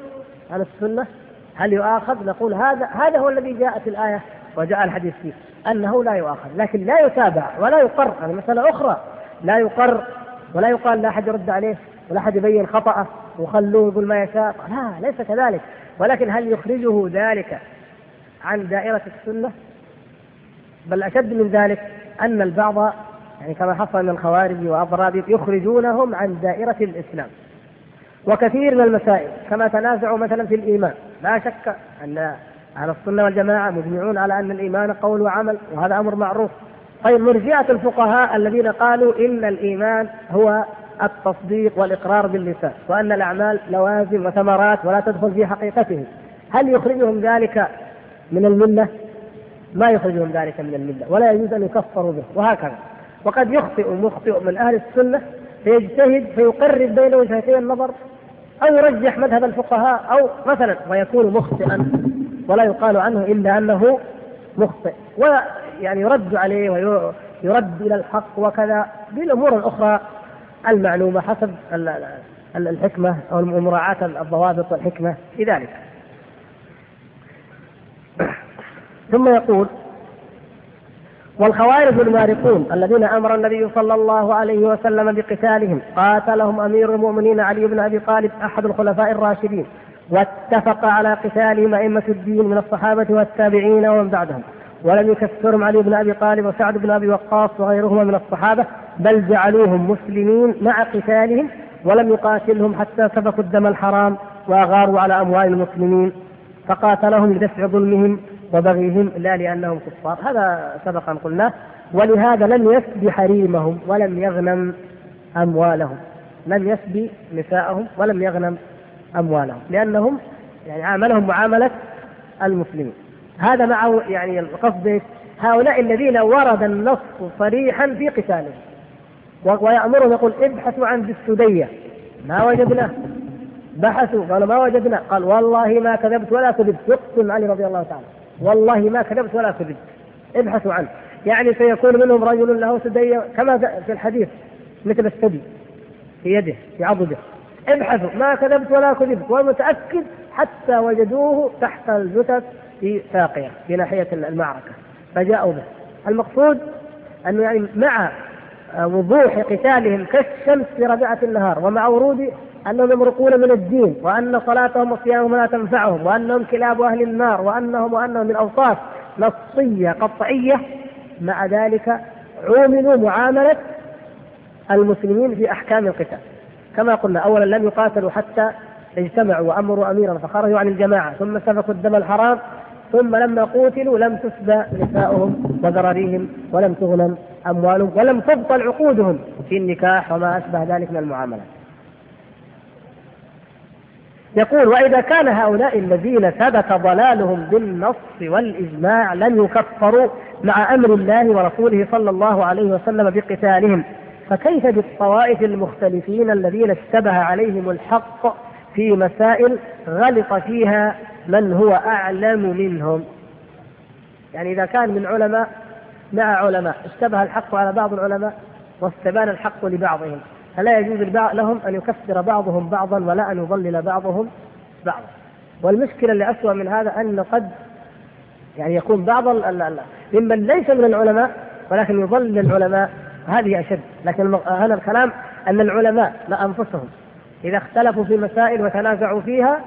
عن السنة؟ هل يؤاخذ؟ نقول هذا هذا هو الذي جاءت الآية وجاء الحديث فيه أنه لا يؤاخذ لكن لا يتابع ولا يقر. هذه مسألة أخرى لا يقر ولا يقال لا أحد يرد عليه ولا أحد يبين خطأه وخلوه يقول ما يشاء. لا ليس كذلك. ولكن هل يخرجه ذلك عن دائرة السنة؟ بل أشد من ذلك أن البعض يعني كما حصل من الخوارج وأضراب يخرجونهم عن دائرة الإسلام. وكثير من المسائل كما تنازعوا مثلا في الإيمان. لا شك أن أهل السنة والجماعة مجمعون على أن الإيمان قول وعمل وهذا أمر معروف. طيب مرجئة الفقهاء الذين قالوا إن الإيمان هو التصديق والإقرار باللسان وأن الأعمال لوازم وثمرات ولا تدخل في حقيقته. هل يخرجهم ذلك من الملة؟ ما يخرجهم ذلك من الملة ولا يجوز أن يكفروا به وهكذا. وقد يخطئ مخطئ من أهل السنة فيجتهد فيقرب بين وجهتي النظر أو يرجح مذهب الفقهاء أو مثلا ويكون مخطئا ولا يقال عنه إلا أنه مخطئ. ويعني يرد عليه ويرد إلى الحق وكذا بالأمور الأخرى المعلومة حسب الحكمة أو مراعاة الضوابط والحكمة في ذلك. ثم يقول والخوارج المارقون الذين أمر النبي صلى الله عليه وسلم بقتالهم قاتلهم أمير المؤمنين علي بن أبي طالب أحد الخلفاء الراشدين واتفق على قتالهم أئمة الدين من الصحابة والتابعين ومن بعدهم ولم يكفرهم علي بن أبي طالب وسعد بن أبي وقاص وغيرهما من الصحابة بل جعلوهم مسلمين مع قتالهم ولم يقاتلهم حتى سفكوا الدم الحرام وأغاروا على أموال المسلمين فقاتلهم لدفع ظلمهم وبغيهم لا لأنهم كفار. هذا سبق أن قلناه. ولهذا لم يسبي حريمهم ولم يغنم أموالهم. لم يسبي نساءهم ولم يغنم أموالهم. لأنهم يعني عاملهم معاملة المسلمين. هذا مع يعني القصد هؤلاء الذين ورد النص صريحا في قتالهم. ويأمرهم يقول ابحثوا عن ذي السدية ما وجدناه بحثوا. قالوا ما وجدنا. قال والله ما كذبت ولا كذبت. يقسم علي رضي الله تعالى. والله ما كذبت ولا كذبت ابحثوا عنه. يعني سيكون منهم رجل له سدية كما في الحديث مثل الثدي في يده في عضده. ابحثوا. ما كذبت ولا كذبت ومتأكد حتى وجدوه تحت الجثث في ساقية في ناحية المعركة. فجاءوا به. المقصود أنه يعني مع وضوح قتالهم كالشمس في ربيعة النهار ومع ورود أنهم يمرقون من الدين وأن صلاتهم وصيامهم لا تنفعهم وأنهم كلاب أهل النار وانهم وأنهم من أوصاف نصية قطعية. مع ذلك عوملوا معاملة المسلمين في أحكام القتال. كما قلنا اولا لم يقاتلوا حتى اجتمعوا وأمروا اميرا فخرجوا عن الجماعة ثم سفكوا الدم الحرام ثم لما قوتلوا لم تسبى نساؤهم وذراريهم ولم تغنم أموالهم ولم تبطل عقودهم في النكاح وما أشبه ذلك من المعاملات. يقول وإذا كان هؤلاء الذين ثبت ضلالهم بالنص والإجماع لم يكفروا مع أمر الله ورسوله صلى الله عليه وسلم بقتالهم فكيف بالطوائف المختلفين الذين اشتبه عليهم الحق في مسائل غلط فيها من هو أعلم منهم؟ يعني إذا كان من علماء مع علماء اشتبه الحق على بعض العلماء واستبان الحق لبعضهم. فلا يجوز لهم أن يكفر بعضهم بعضا ولا أن يضلل بعضهم بعضا. والمشكلة اللي أسوأ من هذا أن قد يعني يكون بعض ممن ليس من العلماء ولكن يضلل العلماء هذه أشد. لكن هذا الكلام أن العلماء لا أنفسهم إذا اختلفوا في مسائل وتنازعوا فيها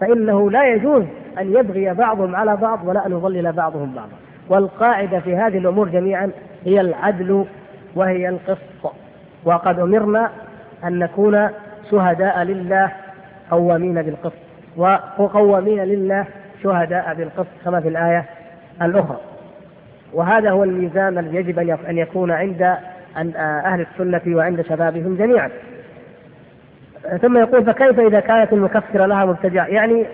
فإنه لا يجوز أن يبغي بعضهم على بعض ولا أن يضلل بعضهم بعضا. والقاعدة في هذه الأمور جميعا هي العدل وهي القسط. وقد أمرنا أن نكون شهداء لله قوامين بالقسط وقوامين لله شهداء بالقسط كما في الآية الأخرى. وهذا هو الميزان الذي يجب أن يكون عند أهل السنة وعند شبابهم جميعا. ثم يقول فكيف إذا كانت المكفرة لها مبتدعة يعني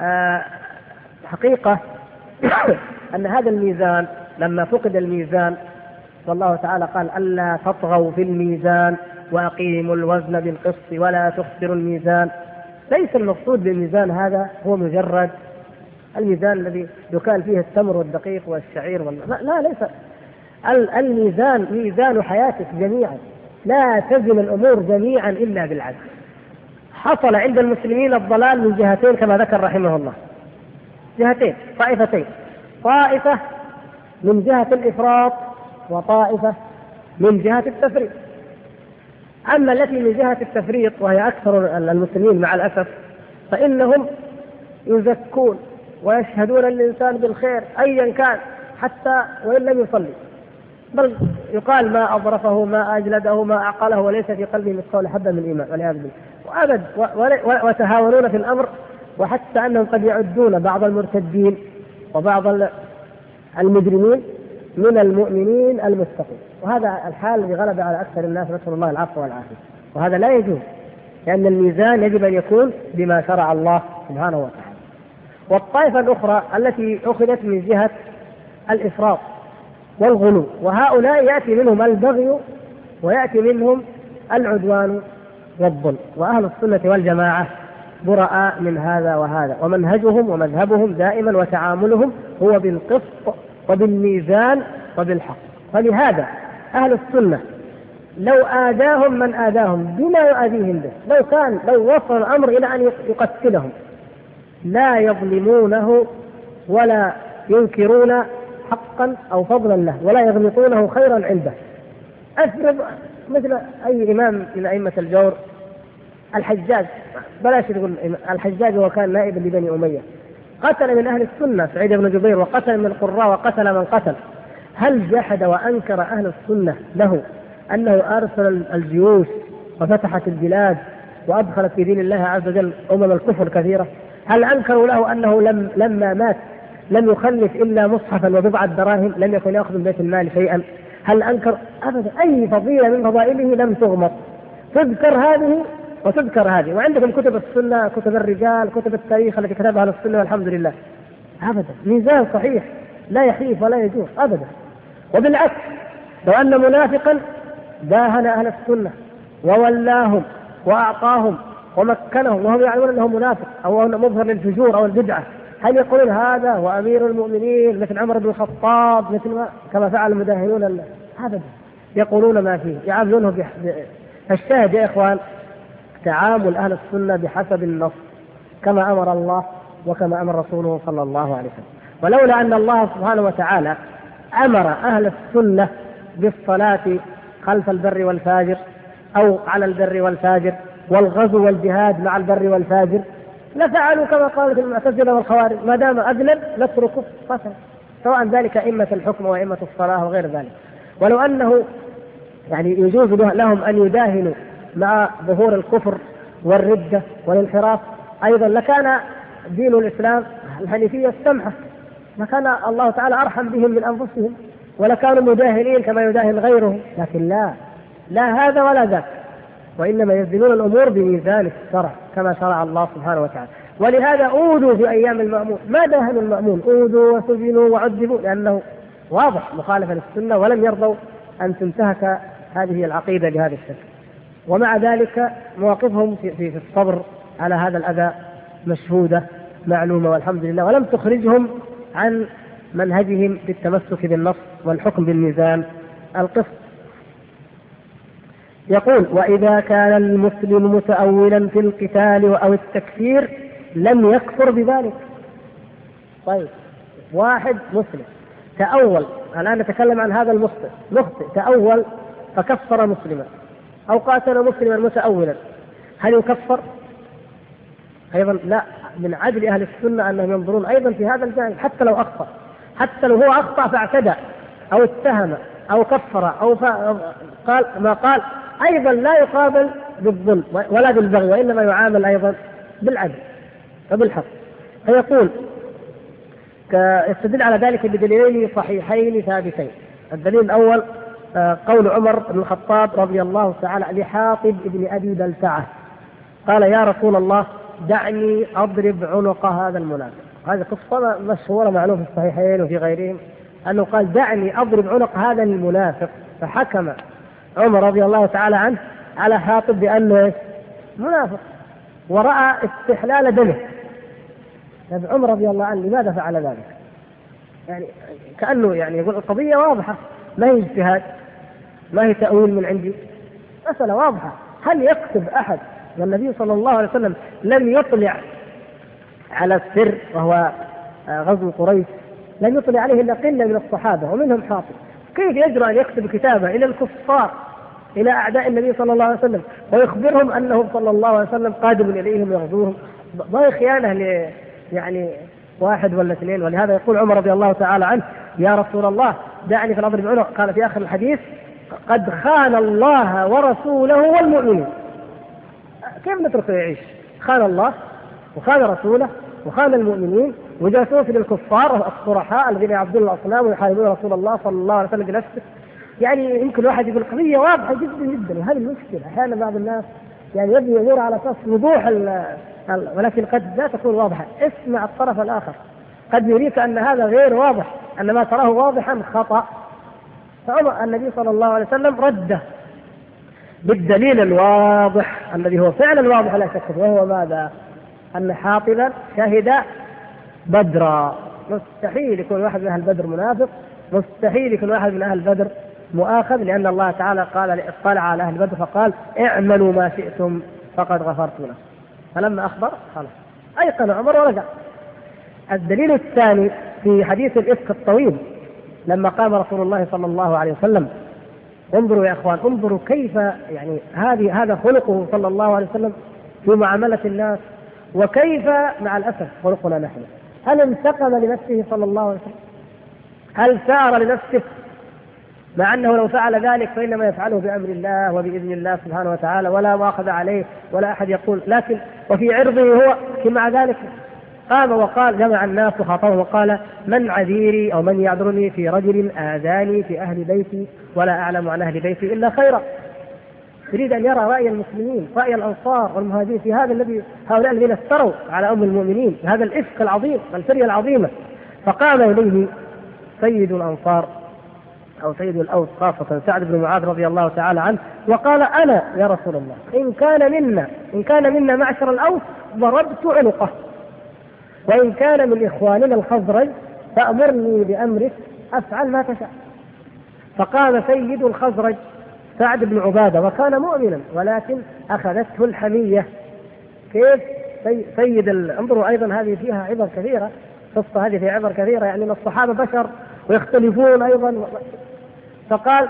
آه، حقيقة (coughs) أن هذا الميزان لما فقد الميزان والله تعالى قال ألا تطغوا في الميزان وأقيموا الوزن بالقسط ولا تخسروا الميزان. ليس المقصود بالميزان هذا هو مجرد الميزان الذي يكال فيه التمر والدقيق والشعير وال... لا, ليس. الميزان ميزان حياتك جميعا. لا تزن الأمور جميعا إلا بالعدل. حصل عند المسلمين الضلال من جهتين كما ذكر رحمه الله. جهتين طائفتين. طائفة من جهة الإفراط وطائفة من جهة التفريط أما التي من جهة التفريط وهي أكثر المسلمين مع الأسف فإنهم يزكون ويشهدون الإنسان بالخير أيا كان حتى وإن لم يصلي. بل يقال ما أظرفه ما أجلده ما أعقله وليس في قلبه مثقال حبة من إيمان والعياذ بالله. وأبد وتهاونون في الأمر وحتى أنهم قد يعدون بعض المرتدين وبعض المجرمين من المؤمنين المتقين. وهذا الحال الذي غلب على أكثر الناس نسأل الله العفو والعافية. وهذا لا يجوز لأن الميزان يجب أن يكون بما شرع الله سبحانه وتعالى. والطائفة الأخرى التي أخذت من جهة الإفراط والغلو وهؤلاء يأتي منهم البغي ويأتي منهم العدوان والظلم. وأهل السنة والجماعة براء من هذا وهذا ومنهجهم ومذهبهم دائما وتعاملهم هو بالقسط وبالميزان وبالحق. فلهذا أهل السنة لو آذاهم من آذاهم بما يؤذيهم به لو كان لو وصل الأمر إلى أن يقتلهم لا يظلمونه ولا ينكرون حقا أو فضلا له ولا يغلطونه خيرا عنده. أفرض مثل أي إمام من أئمة الجور الحجاج بلاش تقول الحجاج هو كان نائب لبني أمية. قتل من أهل السنة سعيد بن جبير وقتل من القراء وقتل من قتل. هل جحد وأنكر أهل السنة له أنه أرسل الجيوش وفتحت البلاد وأدخلت في دين الله عز وجل أمم الكفر كثيرة هل أنكروا له أنه لم لما مات لم يخلف إلا مصحفا وبضعة دراهم لم يكن يأخذ من بيت المال شيئا؟ هل أنكر؟ أبدا أي فضيلة من فضائله لم تغمط تذكر هذه وتذكر هذه. وعندكم كتب السنة كتب الرجال كتب التاريخ التي كتبها أهل السنة والحمد لله أبدا. ميزان صحيح. لا يحيف ولا يجوز أبدا. وبالعكس لو أن منافقا داهن أهل السنة وولاهم وأعطاهم ومكنهم وهم يعلمون أنه منافق أو أنه مظهر للفجور أو البدعة هل يقولون هذا هو أمير المؤمنين مثل عمر بن الخطاب مثل ما كما فعل المداهنون أبدا. يقولون ما فيه. يعاملونه فالشاهد يا إخوان تعامل أهل السنة بحسب النص كما أمر الله وكما أمر رسوله صلى الله عليه وسلم. ولولا أن الله سبحانه وتعالى أمر أهل السنة بالصلاة خلف البر والفاجر أو على البر والفاجر والغزو والجهاد مع البر والفاجر لفعلوا كما قالت المعتزلة والخوارج ما دام أذنب نتركه قتل سواء ذلك أئمة الحكم وأئمة الصلاة وغير ذلك. ولو أنه يعني يجوز لهم أن يداهنوا مع ظهور الكفر والردة والانحراف. أيضا لكان دين الإسلام الحنيفية السمحة لكان الله تعالى أرحم بهم من أنفسهم ولكانوا مداهنين كما يداهن غيرهم. لكن لا لا هذا ولا ذاك وإنما يزنون الأمور بميزان الشرع كما شرع الله سبحانه وتعالى. ولهذا أوذوا في أيام المأمون. ما داهنوا المأمون؟ أوذوا وسجنوا وعذبوا لأنه واضح مخالفة للسنة ولم يرضوا أن تنتهك هذه العقيدة بهذا الشكل. ومع ذلك مواقفهم في, في, في الصبر على هذا الأذى مشهودة معلومة والحمد لله. ولم تخرجهم عن منهجهم بالتمسك بالنص والحكم بالميزان القسط. يقول وإذا كان المسلم متأولا في القتال أو التكفير لم يكفر بذلك. طيب واحد مسلم تأول الآن نتكلم عن هذا المخطئ مخطئ تأول فكفر مسلما. أو قاتل مسلما متأولا. هل يكفر؟ أيضا لا. من عدل أهل السنة أنهم ينظرون أيضا في هذا الجانب حتى لو أخطأ. حتى لو هو أخطأ فاعتدى أو اتهم أو كفر أو قال ما قال أيضا لا يقابل بالظلم ولا بالبغي وإنما يعامل أيضا بالعدل وبالحق. فيقول يستدل على ذلك بدليلين صحيحين ثابتين. الدليل الأول قول عمر بن الخطاب رضي الله تعالى لحاطب بن أبي بلتعة. قال يا رسول الله دعني أضرب عنق هذا المنافق. هذه قصة مشهورة معلومة في الصحيحين وفي غيرهم أنه قال دعني أضرب عنق هذا المنافق. فحكم عمر رضي الله تعالى عنه على حاطب بأنه منافق. ورأى استحلال دمه. طيب عمر رضي الله عنه لماذا فعل ذلك؟ يعني كأنه يعني يقول القضية واضحة ما هي اجتهاد. ما هي تأويل من عندي؟ مسألة واضحة. هل يكتب أحد والنبي صلى الله عليه وسلم لم يطلع على السر وهو آه، غزو قريش؟ لم يطلع عليه إلا قلة من الصحابة ومنهم حاطب. كيف يجرؤ أن يكتب كتابة إلى الكفار إلى أعداء النبي صلى الله عليه وسلم ويخبرهم انه صلى الله عليه وسلم قادم إليهم يغزوهم ما هي خيانة ل يعني واحد ولا اثنين. ولهذا يقول عمر رضي الله تعالى عنه يا رسول الله دعني في الأمر بعنق قال في آخر الحديث قد خان الله ورسوله والمؤمنين كيف نتركه يعيش؟ خان الله وخان رسوله وخان المؤمنين وجاسوس للكفار الصرحاء الذين يعبدون الأصنام ويحاربون رسول الله صلى الله عليه وسلم بنفسه. يعني يمكن الواحد يقول قضية واضحة جدا جدا وهذه المشكلة. أحيانا بعض الناس يعني يبني يدور على أساس وضوح ولكن قد لا تكون واضحة. اسمع الطرف الآخر. قد يريك أن هذا غير واضح أن ما تراه واضحا خطأ. فعمر النبي صلى الله عليه وسلم رده بالدليل الواضح الذي هو فعلا واضح لا شك وهو ماذا؟ أن حاطبا شهد بدرا. مستحيل يكون واحد من أهل بدر منافق مستحيل يكون واحد من أهل بدر مؤاخذ لأن الله تعالى قال اطلع على أهل بدر فقال اعملوا ما شئتم فقد غفرت له فلما أخبر خلاص أيقن عمر ورجع. الدليل الثاني في حديث الإفك الطويل لما قام رسول الله صلى الله عليه وسلم انظروا يا إخوان انظروا كيف يعني هذه هذا خلقه صلى الله عليه وسلم في معاملة الناس وكيف مع الأسف خلقنا نحن. هل انتقم لنفسه صلى الله عليه وسلم؟ هل سار لنفسه؟ مع أنه لو فعل ذلك فإنما يفعله بأمر الله وبإذن الله سبحانه وتعالى ولا مؤاخذة عليه ولا أحد يقول لكن وفي عرضه هو مع ذلك قام وقال جمع الناس وخاطبه وقال من عذيري أو من يعذرني في رجل آذاني في أهل بيتي ولا أعلم عن أهل بيتي إلا خيرا. يريد أن يرى رأي المسلمين، رأي الأنصار والمهاجرين في هذا الذي هؤلاء الذين افتروا على أم المؤمنين، هذا الإفك العظيم، الفرية العظيمة. فقام إليه سيد الأنصار أو سيد الأوس خاصة سعد بن معاذ رضي الله تعالى عنه وقال أنا يا رسول الله إن كان منا إن كان منا معشر الأوس ضربت عنقه وإن كان من إخواننا الخزرج فأمرني بأمرك أفعل ما تشاء. فقام سيد الخزرج سعد بن عبادة وكان مؤمنا ولكن أخذته الحمية. كيف؟ سيد انظروا أيضا هذه فيها عبر كثيرة قصة هذه فيها عبر كثيرة يعني أن الصحابة بشر ويختلفون أيضا. فقال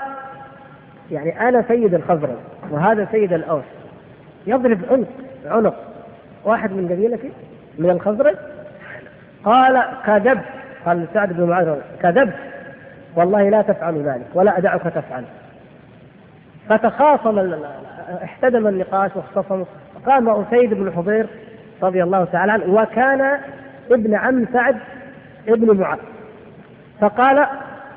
يعني أنا سيد الخزرج وهذا سيد الأوس. يضرب عنق عنق. واحد من قبيلتي من الخزرج قال كذبت قال سعد بن معاذ كذبت والله لا تفعل ذلك ولا أدعك تفعل. فتخاصم احتدم النقاش واختصموا قام أسيد بن حضير رضي الله تعالى عنه وكان ابن عم سعد ابن معاذ. فقال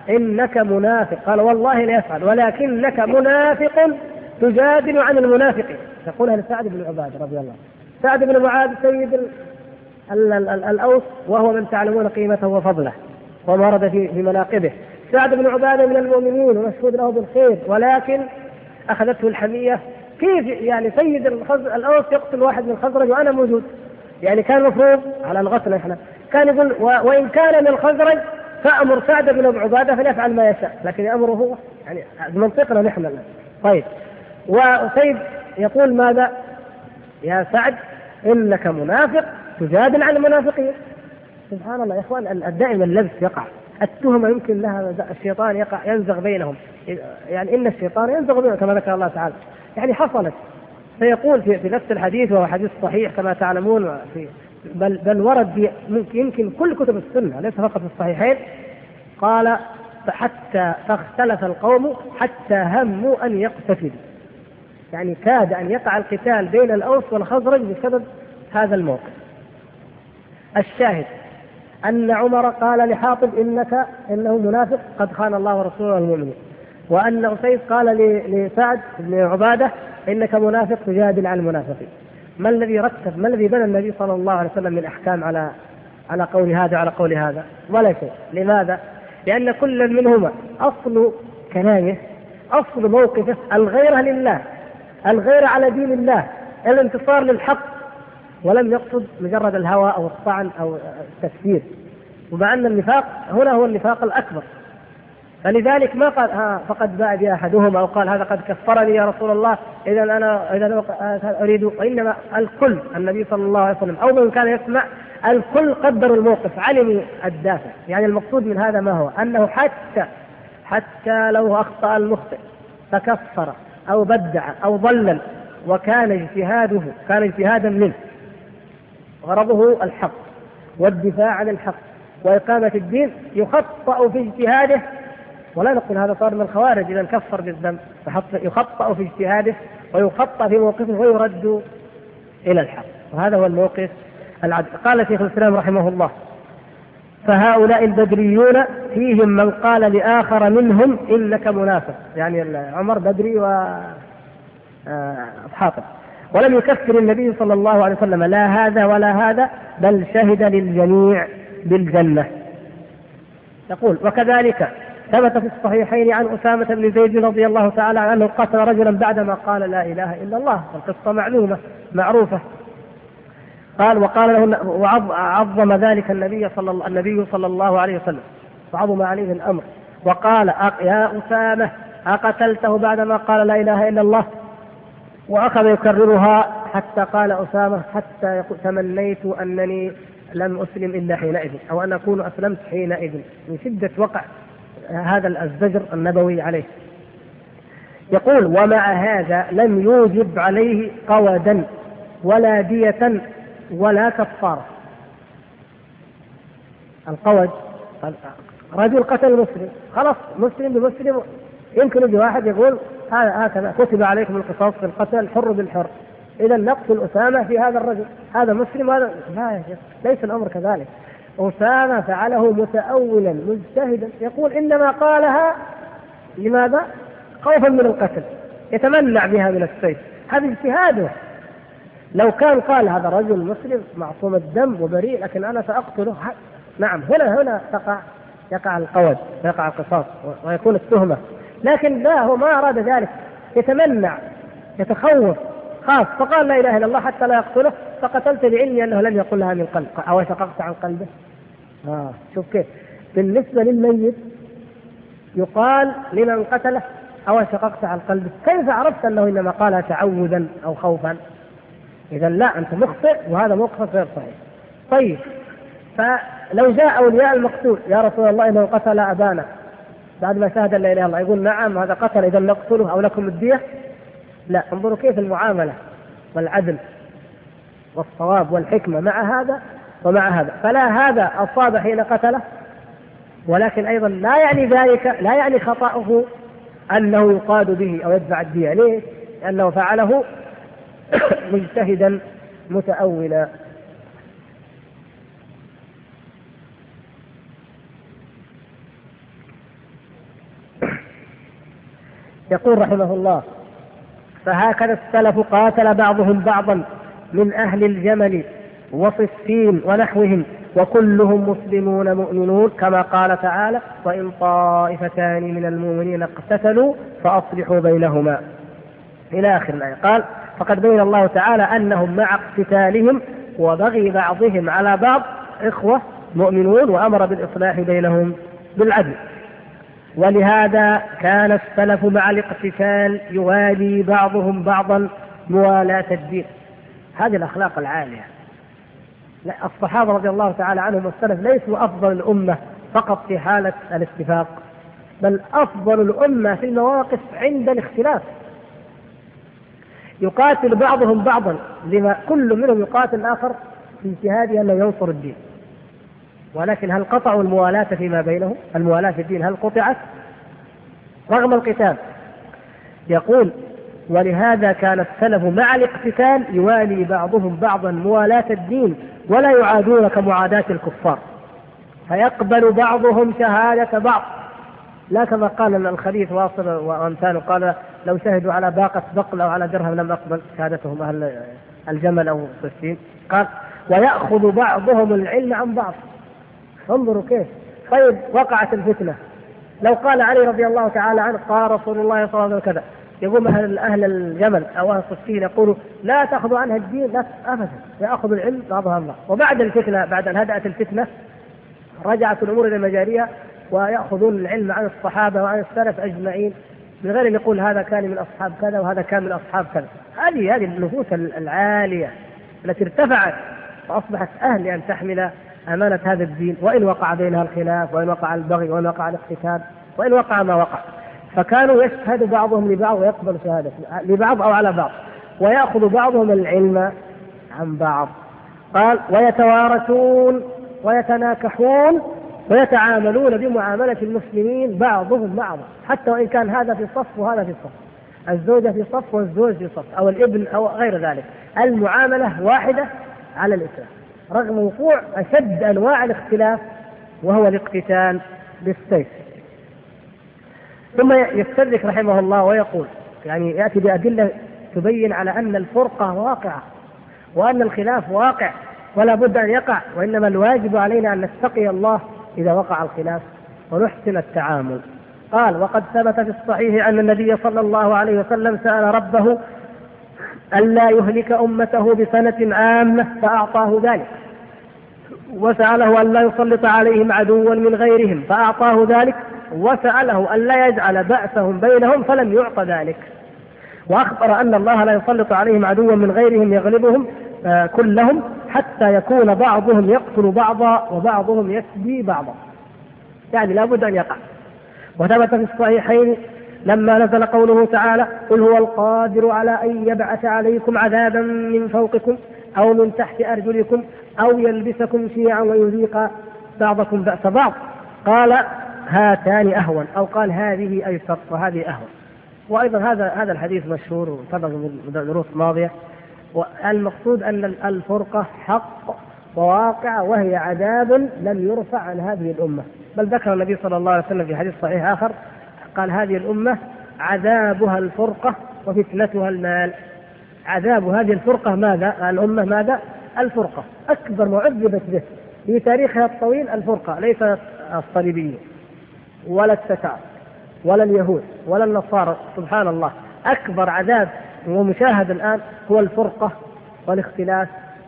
إنك منافق. قال والله لا يفعل ولكنك منافق تجادل عن المنافقين. تقولها لسعد بن عباده رضي الله سعد بن معاذ سيد ال ال ال الأوس وهو من تعلمون قيمته وفضله وما ورد في مناقبه. سعد بن عبادة من المؤمنين ومشهود له بالخير ولكن أخذته الحمية. كيف يعني سيد الأوس يقتل واحد من الخزرج وأنا موجود؟ يعني كان المفروض على لغتنا إحنا. كان يقول وإن كان من الخزرج فأمر سعد بن عبادة فليفعل ما يشاء. لكن أمره هو يعني منطقنا نحن طيب. وسيد يقول ماذا؟ يا سعد إنك منافق تجادل عن المنافقين. سبحان الله يا إخوان دائما اللبس يقع. التهمة يمكن لها الشيطان يقع ينزغ بينهم. يعني إن الشيطان ينزغ بينهم كما ذكر الله تعالى. يعني حصلت. فيقول في, في نفس الحديث وهو حديث صحيح كما تعلمون في بل بل ورد يمكن كل كتب السنة ليس فقط في الصحيحين. قال فحتى فاختلف القوم حتى هموا أن يقتتلوا. يعني كاد أن يقع القتال بين الأوس والخزرج بسبب هذا الموقف. الشاهد أن عمر قال لحاطب إنك إنه منافق قد خان الله ورسوله المؤمنين وأن اسيد قال لسعد بن عبادة إنك منافق تجادل عن المنافقين. ما الذي رتب ما الذي بنى النبي صلى الله عليه وسلم من أحكام على على قول هذا على قول هذا؟ ولا شيء. لماذا؟ لأن كل منهما أصل كلامه أصل موقفه الغيره لله الغيره على دين الله الانتصار للحق ولم يقصد مجرد الهوى أو الطعن أو التكفير ومع أن النفاق هنا هو النفاق الأكبر. فلذلك ما قال ها فقد باع بي أحدهما أو قال هذا قد كفرني يا رسول الله اذا أنا اذا أريد وإنما الكل النبي صلى الله عليه وسلم أو من كان يسمع الكل قدروا الموقف علموا الدافع. يعني المقصود من هذا ما هو؟ أنه حتى حتى لو أخطأ المخطئ فكفر أو بدع أو ضلل وكان اجتهاده كان اجتهادا منه. غرضه الحق والدفاع عن الحق وإقامة الدين يخطأ في اجتهاده ولا نقول هذا صار من الخوارج إذا كفر بالذنب يخطأ في اجتهاده ويخطأ في موقفه ويرد إلى الحق وهذا هو الموقف العدل. قال شيخ الإسلام رحمه الله فهؤلاء البدريون فيهم من قال لآخر منهم إنك منافق يعني عمر بدري و آه، حاطب ولم يكفر النبي صلى الله عليه وسلم لا هذا ولا هذا بل شهد للجميع بالجنة. يقول وكذلك ثبت في الصحيحين عن أسامة بن زيد رضي الله تعالى عنه قتل رجلا بعدما قال لا إله إلا الله القصة معلومة معروفة. قال وقال له وعظم ذلك النبي صلى الله النبي صلى الله عليه وسلم وعظم عليه الأمر وقال يا أسامة أقتلته بعدما قال لا إله إلا الله؟ وأخذ يكررها حتى قال أسامة حتى تمنيت أنني لم أسلم إلا حينئذ أو أن أكون أسلمت حينئذ من شدة وقع هذا الزجر النبوي عليه. يقول ومع هذا لم يوجب عليه قودا ولا دية ولا كفارة. القود رجل قتل مسلم خلاص مسلم بمسلم يمكن يجي واحد يقول هذا هكذا. كتب عليكم القصاص في القتل الحر بالحر. إذا نقتل أسامة في هذا الرجل. هذا مسلم هذا لا يا شيخ ليس الأمر كذلك. أسامة فعله متأولا مجتهدا. يقول إنما قالها لماذا؟ خوفا من القتل. يتمنع بها من السيف. هذا اجتهاده. لو كان قال هذا رجل مسلم معصوم الدم وبريء لكن أنا سأقتله. نعم هنا هنا تقع يقع القود ويقع القصاص ويكون التهمة. لكن لا هو ما أراد ذلك. يتمنع يتخوف خاف. فقال لا إله إلا الله حتى لا يقتله. فقتلت بعلمي أنه لم يقلها من قلب. أو شققت عن قلبه. آه شوف كيف. بالنسبة للميت يقال لمن قتله أو شققت عن قلبه. كيف عرفت أنه إنما قالها تعوذا أو خوفا؟ اذا لا أنت مخطئ وهذا موقف غير صحيح. طيب فلو جاء أولياء المقتول يا رسول الله إنه قتل أبانا. بعد ما شهد لا إله إلا الله يقول نعم هذا قتل اذا نقتله أو لكم الدية؟ لا انظروا كيف المعاملة والعدل والصواب والحكمة مع هذا ومع هذا. فلا هذا أصاب حين قتله ولكن أيضا لا يعني ذلك لا يعني خطأه أنه يقاد به أو يدفع الدية. ليه؟ لأنه فعله (coughs) مجتهدا متأولا. يقول رحمه الله فهكذا السلف قاتل بعضهم بعضا من أهل الجمل وصفين ونحوهم وكلهم مسلمون مؤمنون كما قال تعالى وإن طائفتان من المؤمنين اقتتلوا فأصلحوا بينهما. إلى آخر الآية. قال فقد بين الله تعالى أنهم مع اقتتالهم وبغي بعضهم على بعض إخوة مؤمنون وأمر بالإصلاح بينهم بالعدل. ولهذا كان السلف مع الاقتتال يوالي بعضهم بعضا موالاة الدين. هذه الأخلاق العالية. الصحابة رضي الله تعالى عنهم والسلف ليسوا أفضل الأمة فقط في حالة الاتفاق بل أفضل الأمة في المواقف عند الاختلاف. يقاتل بعضهم بعضا لما كل منهم يقاتل الآخر في اجتهاده أنه ينصر الدين. ولكن هل قطعوا الموالاة فيما بينهم؟ الموالاة في الدين هل قطعت؟ رغم القتال. يقول ولهذا كان السلف مع الاقتتال يوالي بعضهم بعضا موالاة الدين ولا يعادون كمعاداة الكفار. فيقبل بعضهم شهادة بعض. لا كما قال الخليفة واصل وامثاله قال لو شهدوا على باقة بقل أو على درهم لم أقبل شهادتهم أهل الجمل أو الصفين. قال ويأخذ بعضهم العلم عن بعض. انظروا كيف. طيب وقعت الفتنة. لو قال علي رضي الله تعالى عنه قال رسول الله صلى الله عليه وسلم كذا. يقوم أهل أهل الجمل أو أهل الصفين يقولوا لا تأخذوا عنها الدين لا ابدا. ياخذ العلم بعضها الله. وبعد الفتنة بعد أن هدأت الفتنة رجعت الأمور إلى مجاريها ويأخذون العلم عن الصحابة وعن السلف أجمعين. من غير أن يقول هذا كان من أصحاب كذا وهذا كان من أصحاب كذا. هذه هذه النفوس العالية التي ارتفعت وأصبحت أهل ان تحمل أمانة هذا الدين وإن وقع بينها الخلاف وإن وقع البغي وإن وقع الاقتتال وإن وقع ما وقع. فكانوا يشهد بعضهم لبعض ويقبل شهادة لبعض أو على بعض ويأخذ بعضهم العلم عن بعض. قال ويتوارثون ويتناكحون ويتعاملون بمعاملة المسلمين بعضهم بعضا حتى وإن كان هذا في صف وهذا في صف الزوجة في صف والزوج في صف أو الابن أو غير ذلك. المعاملة واحدة على الإسلام رغم وقوع أشد أنواع الاختلاف وهو الاقتتال بالسيف. ثم يستدرك رحمه الله ويقول يعني يأتي بأدلة تبين على أن الفرقة واقعة وأن الخلاف واقع ولا بد أن يقع وإنما الواجب علينا أن نتقي الله إذا وقع الخلاف ونحسن التعامل. قال وقد ثبت في الصحيح أن النبي صلى الله عليه وسلم سأل ربه الا يهلك أمته بسنة عامة فأعطاه ذلك. وسأله الا يسلط عليهم عدوا من غيرهم فأعطاه ذلك. وسأله أن لا يجعل بأسهم بينهم فلم يعط ذلك. وأخبر أن الله لا يسلط عليهم عدوا من غيرهم يغلبهم آه كلهم حتى يكون بعضهم يقتل بعضا وبعضهم يسبي بعضا. يعني لابد أن يقع. وثبت في الصحيحين لما نزل قوله تعالى قل هو القادر على أن يبعث عليكم عذابا من فوقكم أو من تحت أرجلكم أو يلبسكم شيعا ويذيق بعضكم بأس بعض. قال هاتان أهون أو قال هذه أيسر وهذه أهون. وأيضا هذا هذا الحديث مشهور وسبق من دروس ماضية. والمقصود أن الفرقة حق وواقع وهي عذاب لم يرفع عن هذه الأمة. بل ذكر النبي صلى الله عليه وسلم في حديث صحيح آخر قال هذه الأمة عذابها الفرقة وفتنتها المال. عذاب هذه الفرقة ماذا؟ الأمة ماذا؟ الفرقة. أكبر ما عذبت به في تاريخها الطويل الفرقة ليس الصليبيين ولا التتار ولا اليهود ولا النصارى سبحان الله. أكبر عذاب ومشاهد الآن هو الفرقة والاختلاف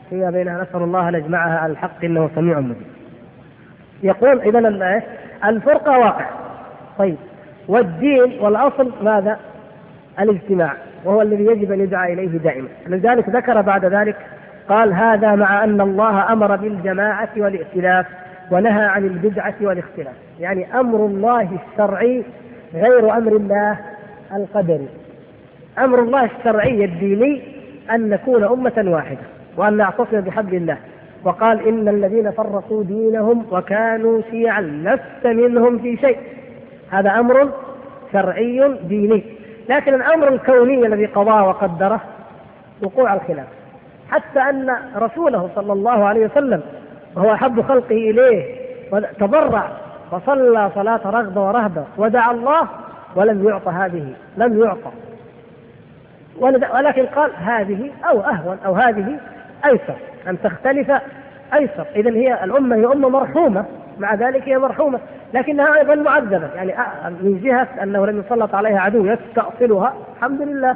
فيما بينها. نسأل الله أن يجمعها على الحق إنه سميع مجيب. يقول إذا الفرقة واقع. طيب. والدين والأصل ماذا؟ الاجتماع وهو الذي يجب أن يدعى إليه دائما. لذلك ذكر بعد ذلك قال هذا مع أن الله أمر بالجماعة والائتلاف ونهى عن البدعة والاختلاف. يعني أمر الله الشرعي غير أمر الله القدري. أمر الله الشرعي الديني أن نكون أمة واحدة وأن نعتصم بحبل الله. وقال إن الذين فرقوا دينهم وكانوا شيعا لست منهم في شيء. هذا أمر شرعي ديني. لكن الأمر الكوني الذي قضاه وقدره وقوع الخلاف. حتى أن رسوله صلى الله عليه وسلم وهو أحب خلقه إليه تضرع وصلى صلاة رغبة ورهبة ودعا الله ولم يعط هذه لم يعطى. ولكن قال هذه أو أهون أو هذه أيسر. أن تختلف أيسر. إذا هي الأمة هي أمة مرحومة. مع ذلك هي مرحومة لكنها أيضا معذبة. يعني من جهة أنه لم يسلط عليها عدو يستأصلها. الحمد لله.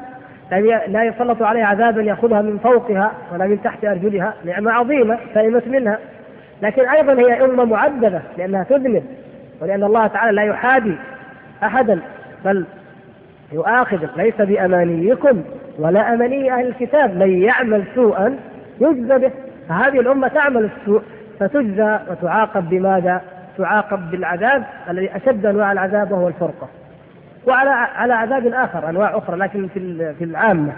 لا يسلط عليها عذابا يأخذها من فوقها ولا من تحت أرجلها. نعمة عظيمة سلمت منها. لكن أيضا هي أمة معذبة لأنها تذنب ولأن الله تعالى لا يحادي أحدا بل يؤاخذ. ليس بأمانيكم ولا أماني أهل الكتاب. من يعمل سوءا يجزى به. فهذه الأمة تعمل السوء. فتجزى وتعاقب بماذا؟ تعاقب بالعذاب الذي أشد أنواع العذاب وهو الفرقة. وعلى على عذاب آخر أنواع أخرى لكن في في العامة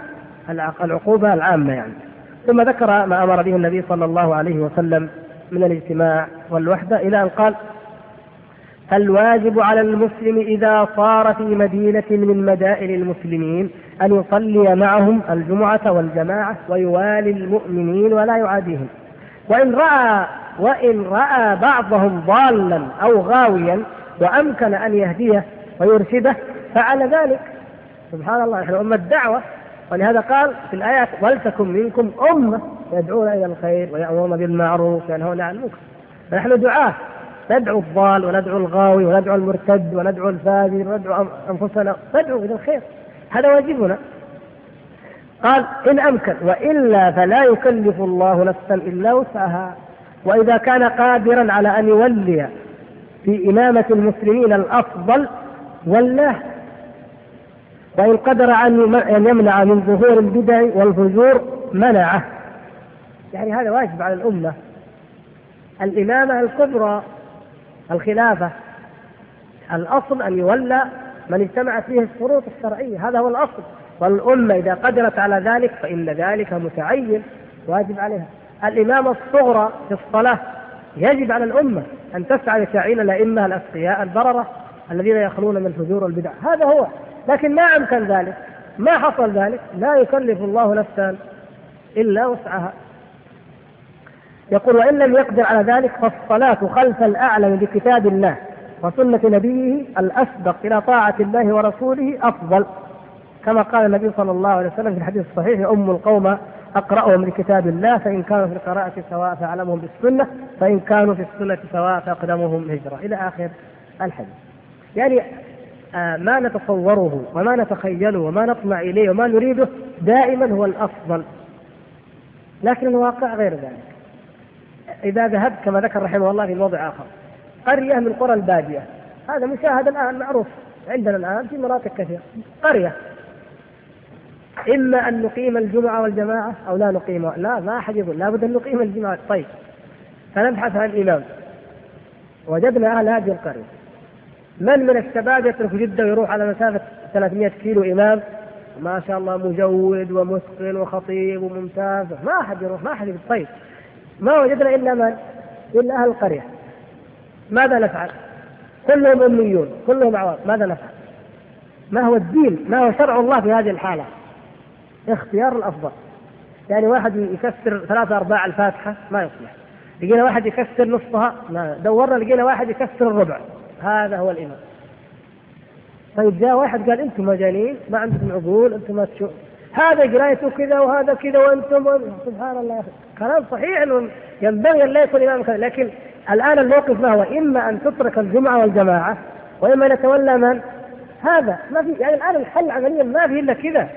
العقوبة العامة يعني. ثم ذكر ما أمر به النبي صلى الله عليه وسلم من الاجتماع والوحدة إلى أن قال الواجب على المسلم إذا صار في مدينة من مدائن المسلمين أن يصلي معهم الجمعة والجماعة ويوالي المؤمنين ولا يعاديهم؟ وإن رأى وإن رأى بعضهم ضالا أو غاويا وأمكن أن يهديه ويرشده فعل ذلك. سبحان الله نحن أمة دعوة. ولهذا قال في الآيات ولتكن منكم أمة يدعون إلى الخير ويأمرون بالمعروف وينهون عن المنكر. نحن دعاة. ندعو الضال وندعو الغاوي وندعو المرتد وندعو الفاجر وندعو أنفسنا. ندعو إلى الخير. هذا واجبنا. قال إن أمكن وإلا فلا يكلف الله نفسا إلا وسعها. وإذا كان قادرا على أن يولي في إمامة المسلمين الأفضل ولاه. وإن قدر أن يمنع من ظهور البدع والفجور منعه. يعني هذا واجب على الأمة. الإمامة الكبرى الخلافة الأصل أن يولى من اجتمعت فيه الشروط الشرعية. هذا هو الأصل. والأمة إذا قدرت على ذلك فإن ذلك متعين واجب عليها. الإمامة الصغرى في الصلاة يجب على الأمة أن تسعى لتعيين الأئمة الأتقياء البررة الذين يخلون من الفجور والبدع هذا هو. لكن ما أمكن ذلك. ما حصل ذلك. لا يكلف الله نفسا إلا وسعها. يقول وإن لم يقدر على ذلك فالصلاة خلف الأعلم بكتاب الله وسنة نبيه الأسبق إلى طاعة الله ورسوله أفضل. كما قال النبي صلى الله عليه وسلم في الحديث الصحيح أم القوم أقرأهم لكتاب الله فإن كانوا في القراءة سواء فأعلمهم بالسنة فإن كانوا في السنة سواء فأقدمهم هجرة. إلى آخر الحديث. يعني آه ما نتصوره وما نتخيله وما نطمع إليه وما نريده دائما هو الأفضل. لكن الواقع غير ذلك. إذا ذهبت كما ذكر رحمه الله في موضع آخر قرية من قرى البادية. هذا مشاهد الآن معروف عندنا الآن في مناطق كثيرة. قرية. إما أن نقيم الجمعة والجماعة أو لا نقيمها لا ما أحد يقول لابد أن نقيم الجمعة طيب فنبحث عن إمام وجدنا أهل هذه القرية من من الشباب يترك جدة ويروح على مسافة 300 كيلو إمام ما شاء الله مجود ومتقن وخطيب وممتاز ما أحد يروح ما أحد يقول طيب ما وجدنا إلا من؟ إلا أهل القرية ماذا نفعل؟ كلهم أميون كلهم عوام ماذا نفعل؟ ما هو الدين؟ ما هو شرع الله في هذه الحالة؟ اختيار الأفضل. يعني واحد يكسر ثلاثة أرباع الفاتحة ما يصلح. لقينا واحد يكسر نصها ما دورنا لقينا واحد يكسر الربع. هذا هو الإمام طيب جاء واحد قال أنتم مجانين ما عندكم عقول أنتم ما تشوف. هذا قرايته كذا وهذا كذا وأنتم سبحان الله. يا أخي كلام صحيح أنه ينبغي أن لا يكون إمام كذا لكن الآن الموقف ما هو؟ إما أن تترك الجمعة والجماعة وإما أن يتولى من؟ هذا ما في يعني الآن الحل عمليا ما في إلا كذا.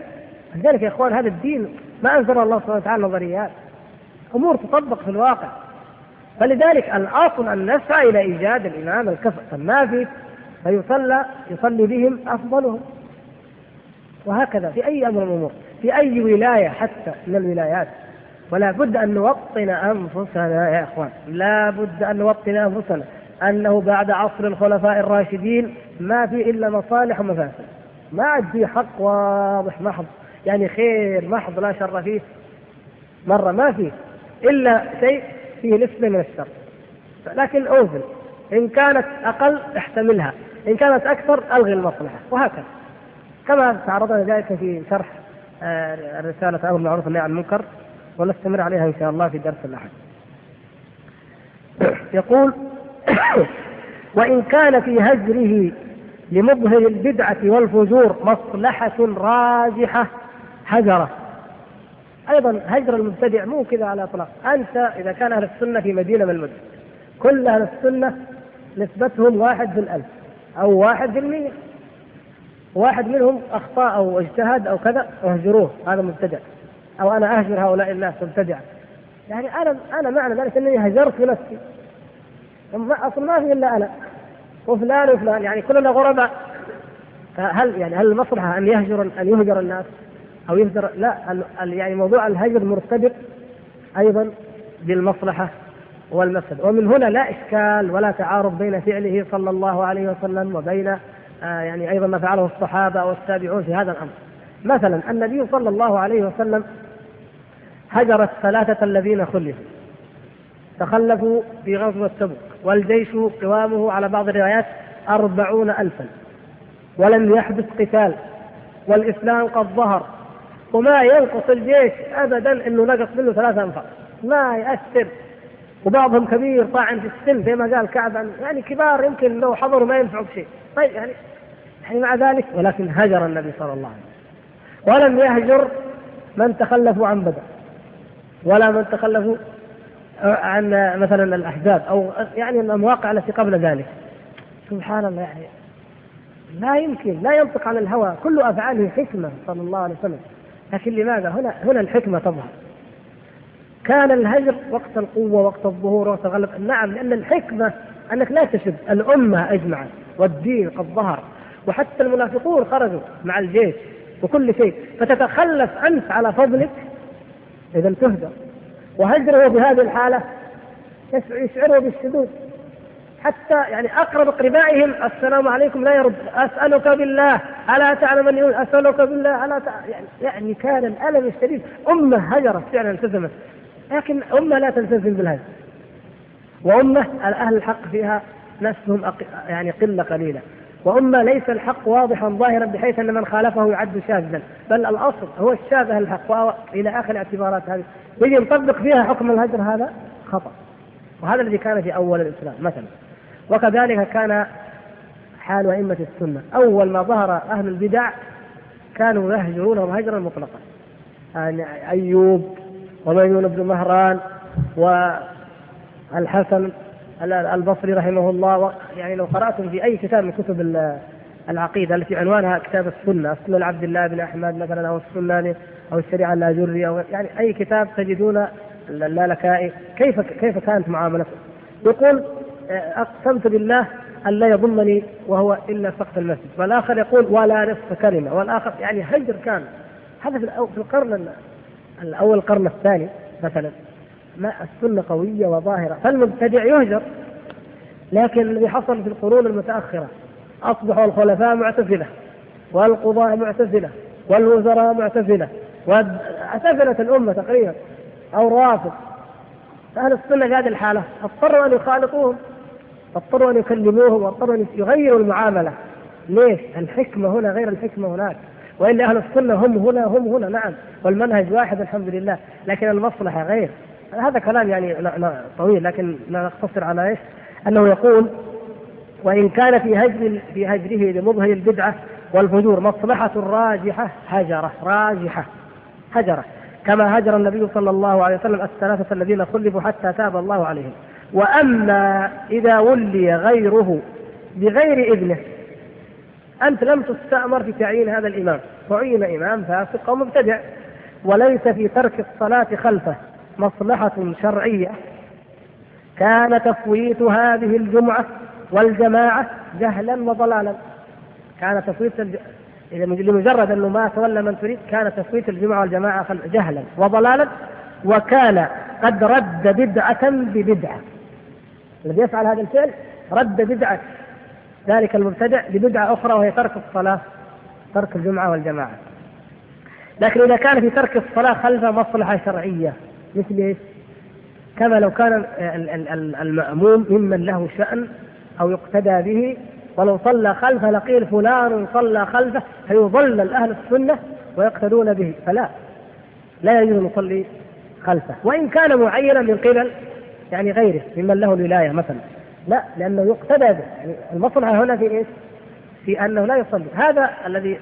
لذلك يا إخوان هذا الدين ما أنزل الله سبحانه وتعالى نظريات أمور تطبق في الواقع. فلذلك الأصل أن نسعى إلى إيجاد الإمام الكفء فما في فيصلى يصلي بهم أفضلهم. وهكذا في أي أمر من الأمور في أي ولاية حتى من الولايات. ولا بد أن نوطن أنفسنا يا إخوان لا بد أن نوطن أنفسنا أنه بعد عصر الخلفاء الراشدين ما في إلا مصالح ومفاسد. ما عاد في حق واضح محض يعني خير محض لا شر فيه. مرة ما فيه إلا شيء فيه نسبة من الشر. لكن أوزن. إن كانت أقل احتملها. إن كانت أكثر ألغي المصلحة. وهكذا. كما تعرضنا ذلك في شرح آه، الرسالة أمر المعروف والنهي عن المنكر. ونستمر عليها إن شاء الله في درس الأحد. (coughs) يقول (coughs) وإن كان في هجره لمظهر البدعة والفجور مصلحة راجحة هجرة. أيضا هجر المبتدع مو كذا على اطلاق أنت إذا كان أهل السنة في مدينة من المدن كل أهل السنة نسبتهم واحد في الألف أو واحد في المية. واحد منهم اخطاء أو اجتهد أو كذا اهجروه. هذا مبتدع. أو أنا أهجر هؤلاء الناس مبتدعا. يعني أنا أنا معنى ذلك أنني هجرت نفسي أصلا ما في إلا أنا. وفلان وفلان. يعني كلنا غرباء. هل يعني هل المصلحة أن يهجر أن يهجر الناس؟ أو يهجر لا يعني موضوع الهجر مرتبط أيضا بالمصلحة والمفسد. ومن هنا لا إشكال ولا تعارض بين فعله صلى الله عليه وسلم وبين آه يعني أيضا ما فعله الصحابة والتابعون في هذا الأمر. مثلا النبي صلى الله عليه وسلم هجر الثلاثة الذين خلفوا. تخلفوا في غزوة تبوك والجيش قوامه على بعض الروايات أربعون ألفا ولم يحدث قتال. والإسلام قد ظهر وما ينقص الجيش أبدا أنه نقص منه ثلاثة أنفار. ما يأثر. وبعضهم كبير طاعن في السن زي ما قال كعب. يعني كبار يمكن لو حضروا ما ينفعوا بشيء. طيب يعني يعني مع ذلك ولكن هجر النبي صلى الله عليه وسلم. ولم يهجر من تخلفوا عن بدر. ولا من تخلفوا عن مثلا الأحزاب أو يعني المواقع التي قبل ذلك. سبحان الله يعني لا يمكن لا ينطق عن الهوى. كل أفعاله حكمة صلى الله عليه وسلم. لكن لماذا؟ هنا هنا الحكمة تظهر. كان الهجر وقت القوة وقت الظهور وقت الغلب. نعم لأن الحكمة أنك لا تشد. الأمة أجمعت والدين قد ظهر. وحتى المنافقون خرجوا مع الجيش وكل شيء. فتتخلف انت على فضلك إذا تهدر وهجره بهذه الحالة يشعره بالشذوذ حتى يعني أقرب أقربائهم السلام عليكم لا يرد. أسألك بالله ألا تعلم أني أسألك بالله تعلم يعني, يعني كان الألم الشديد. أمة هجرت فعلا التزمت. لكن أمة لا تلتزم بالهجر وأمة أهل الحق فيها نفسهم يعني قلة قليلة. وأمة ليس الحق واضحا ظاهرا بحيث أن من خالفه يعد شاذا. بل الأصل هو الشاذ الحق. إلى آخر الاعتبارات هذه. يجي نطبق فيها حكم الهجر هذا خطأ. وهذا الذي كان في أول الإسلام مثلا. وكذلك كان حال أئمة السنة. أول ما ظهر أهل البدع كانوا يهجرونهم هجرا مطلقا. يعني أيوب وميمون بن مهران والحسن البصري رحمه الله. يعني لو قرأتم في أي كتاب من كتب العقيدة التي عنوانها كتاب السنة السنة لعبد الله بن أحمد مثلا أو السنة أو الشريعة اللاجري أو يعني أي كتاب تجدون اللالكائي كيف كيف كانت معاملته؟ يقول أقسمت بالله أن لا يضمني وهو إلا سقف المسجد. والآخر يقول ولا نصف كلمة. والآخر يعني هجر كان هذا في القرن الأول القرن الثاني مثلا. ما السنة قوية وظاهرة. فالمبتدع يهجر. لكن الذي حصل في القرون المتأخرة. أصبحوا الخلفاء معتزلة. والقضاة معتزلة. والوزراء معتزلة. واعتزلت الأمة تقريبا. أو روافض أهل السنة في هذه الحالة اضطروا أن يخالطوهم. اضطروا أن يكلموهم واضطروا أن يغيروا المعاملة. ليش؟ الحكمة هنا غير الحكمة هناك. وإلا أهل السنة هم هنا هم هنا نعم. والمنهج واحد الحمد لله لكن المصلحة غير. هذا كلام يعني طويل لكن نقتصر على إيش؟ أنه يقول وإن كان في هجر في هجره لمظهر البدعة والفجور مصلحة راجحة هجرة راجحة هجرة. كما هجر النبي صلى الله عليه وسلم الثلاثة الذين خلفوا حتى تاب الله عليهم. وأما إذا ولي غيره بغير إذنه أنت لم تستأمر في تعيين هذا الإمام. وعين إمام فاسق أو مبتدع وليس في ترك الصلاة خلفه. مصلحة شرعية. كان تفويت هذه الجمعة والجماعة جهلا وضلالا. كان تفويت الج... لمجرد أنه ما تولى من تريد كان تفويت الجمعة والجماعة جهلا وضلالا. وكان قد رد بدعة ببدعة. الذي يفعل هذا الفعل رد بدعة ذلك المبتدع ببدعة أخرى وهي ترك الصلاة ترك الجمعة والجماعة. لكن إذا كان في ترك الصلاة خلف مصلحة شرعية مثل إيش؟ كما لو كان المأموم ممن له شأن أو يقتدى به ولو صلى خلفه لقيل فلان صلى خلفه فيضلل أهل السنة ويقتدون به. فلا لا يجوز أن يصلي خلفه. وإن كان معينا من قبل يعني غيره ممن له الولاية مثلا. لا لأنه يقتدى به. يعني المصلحة هنا في إيش؟ في أنه لا يصلي. هذا الذي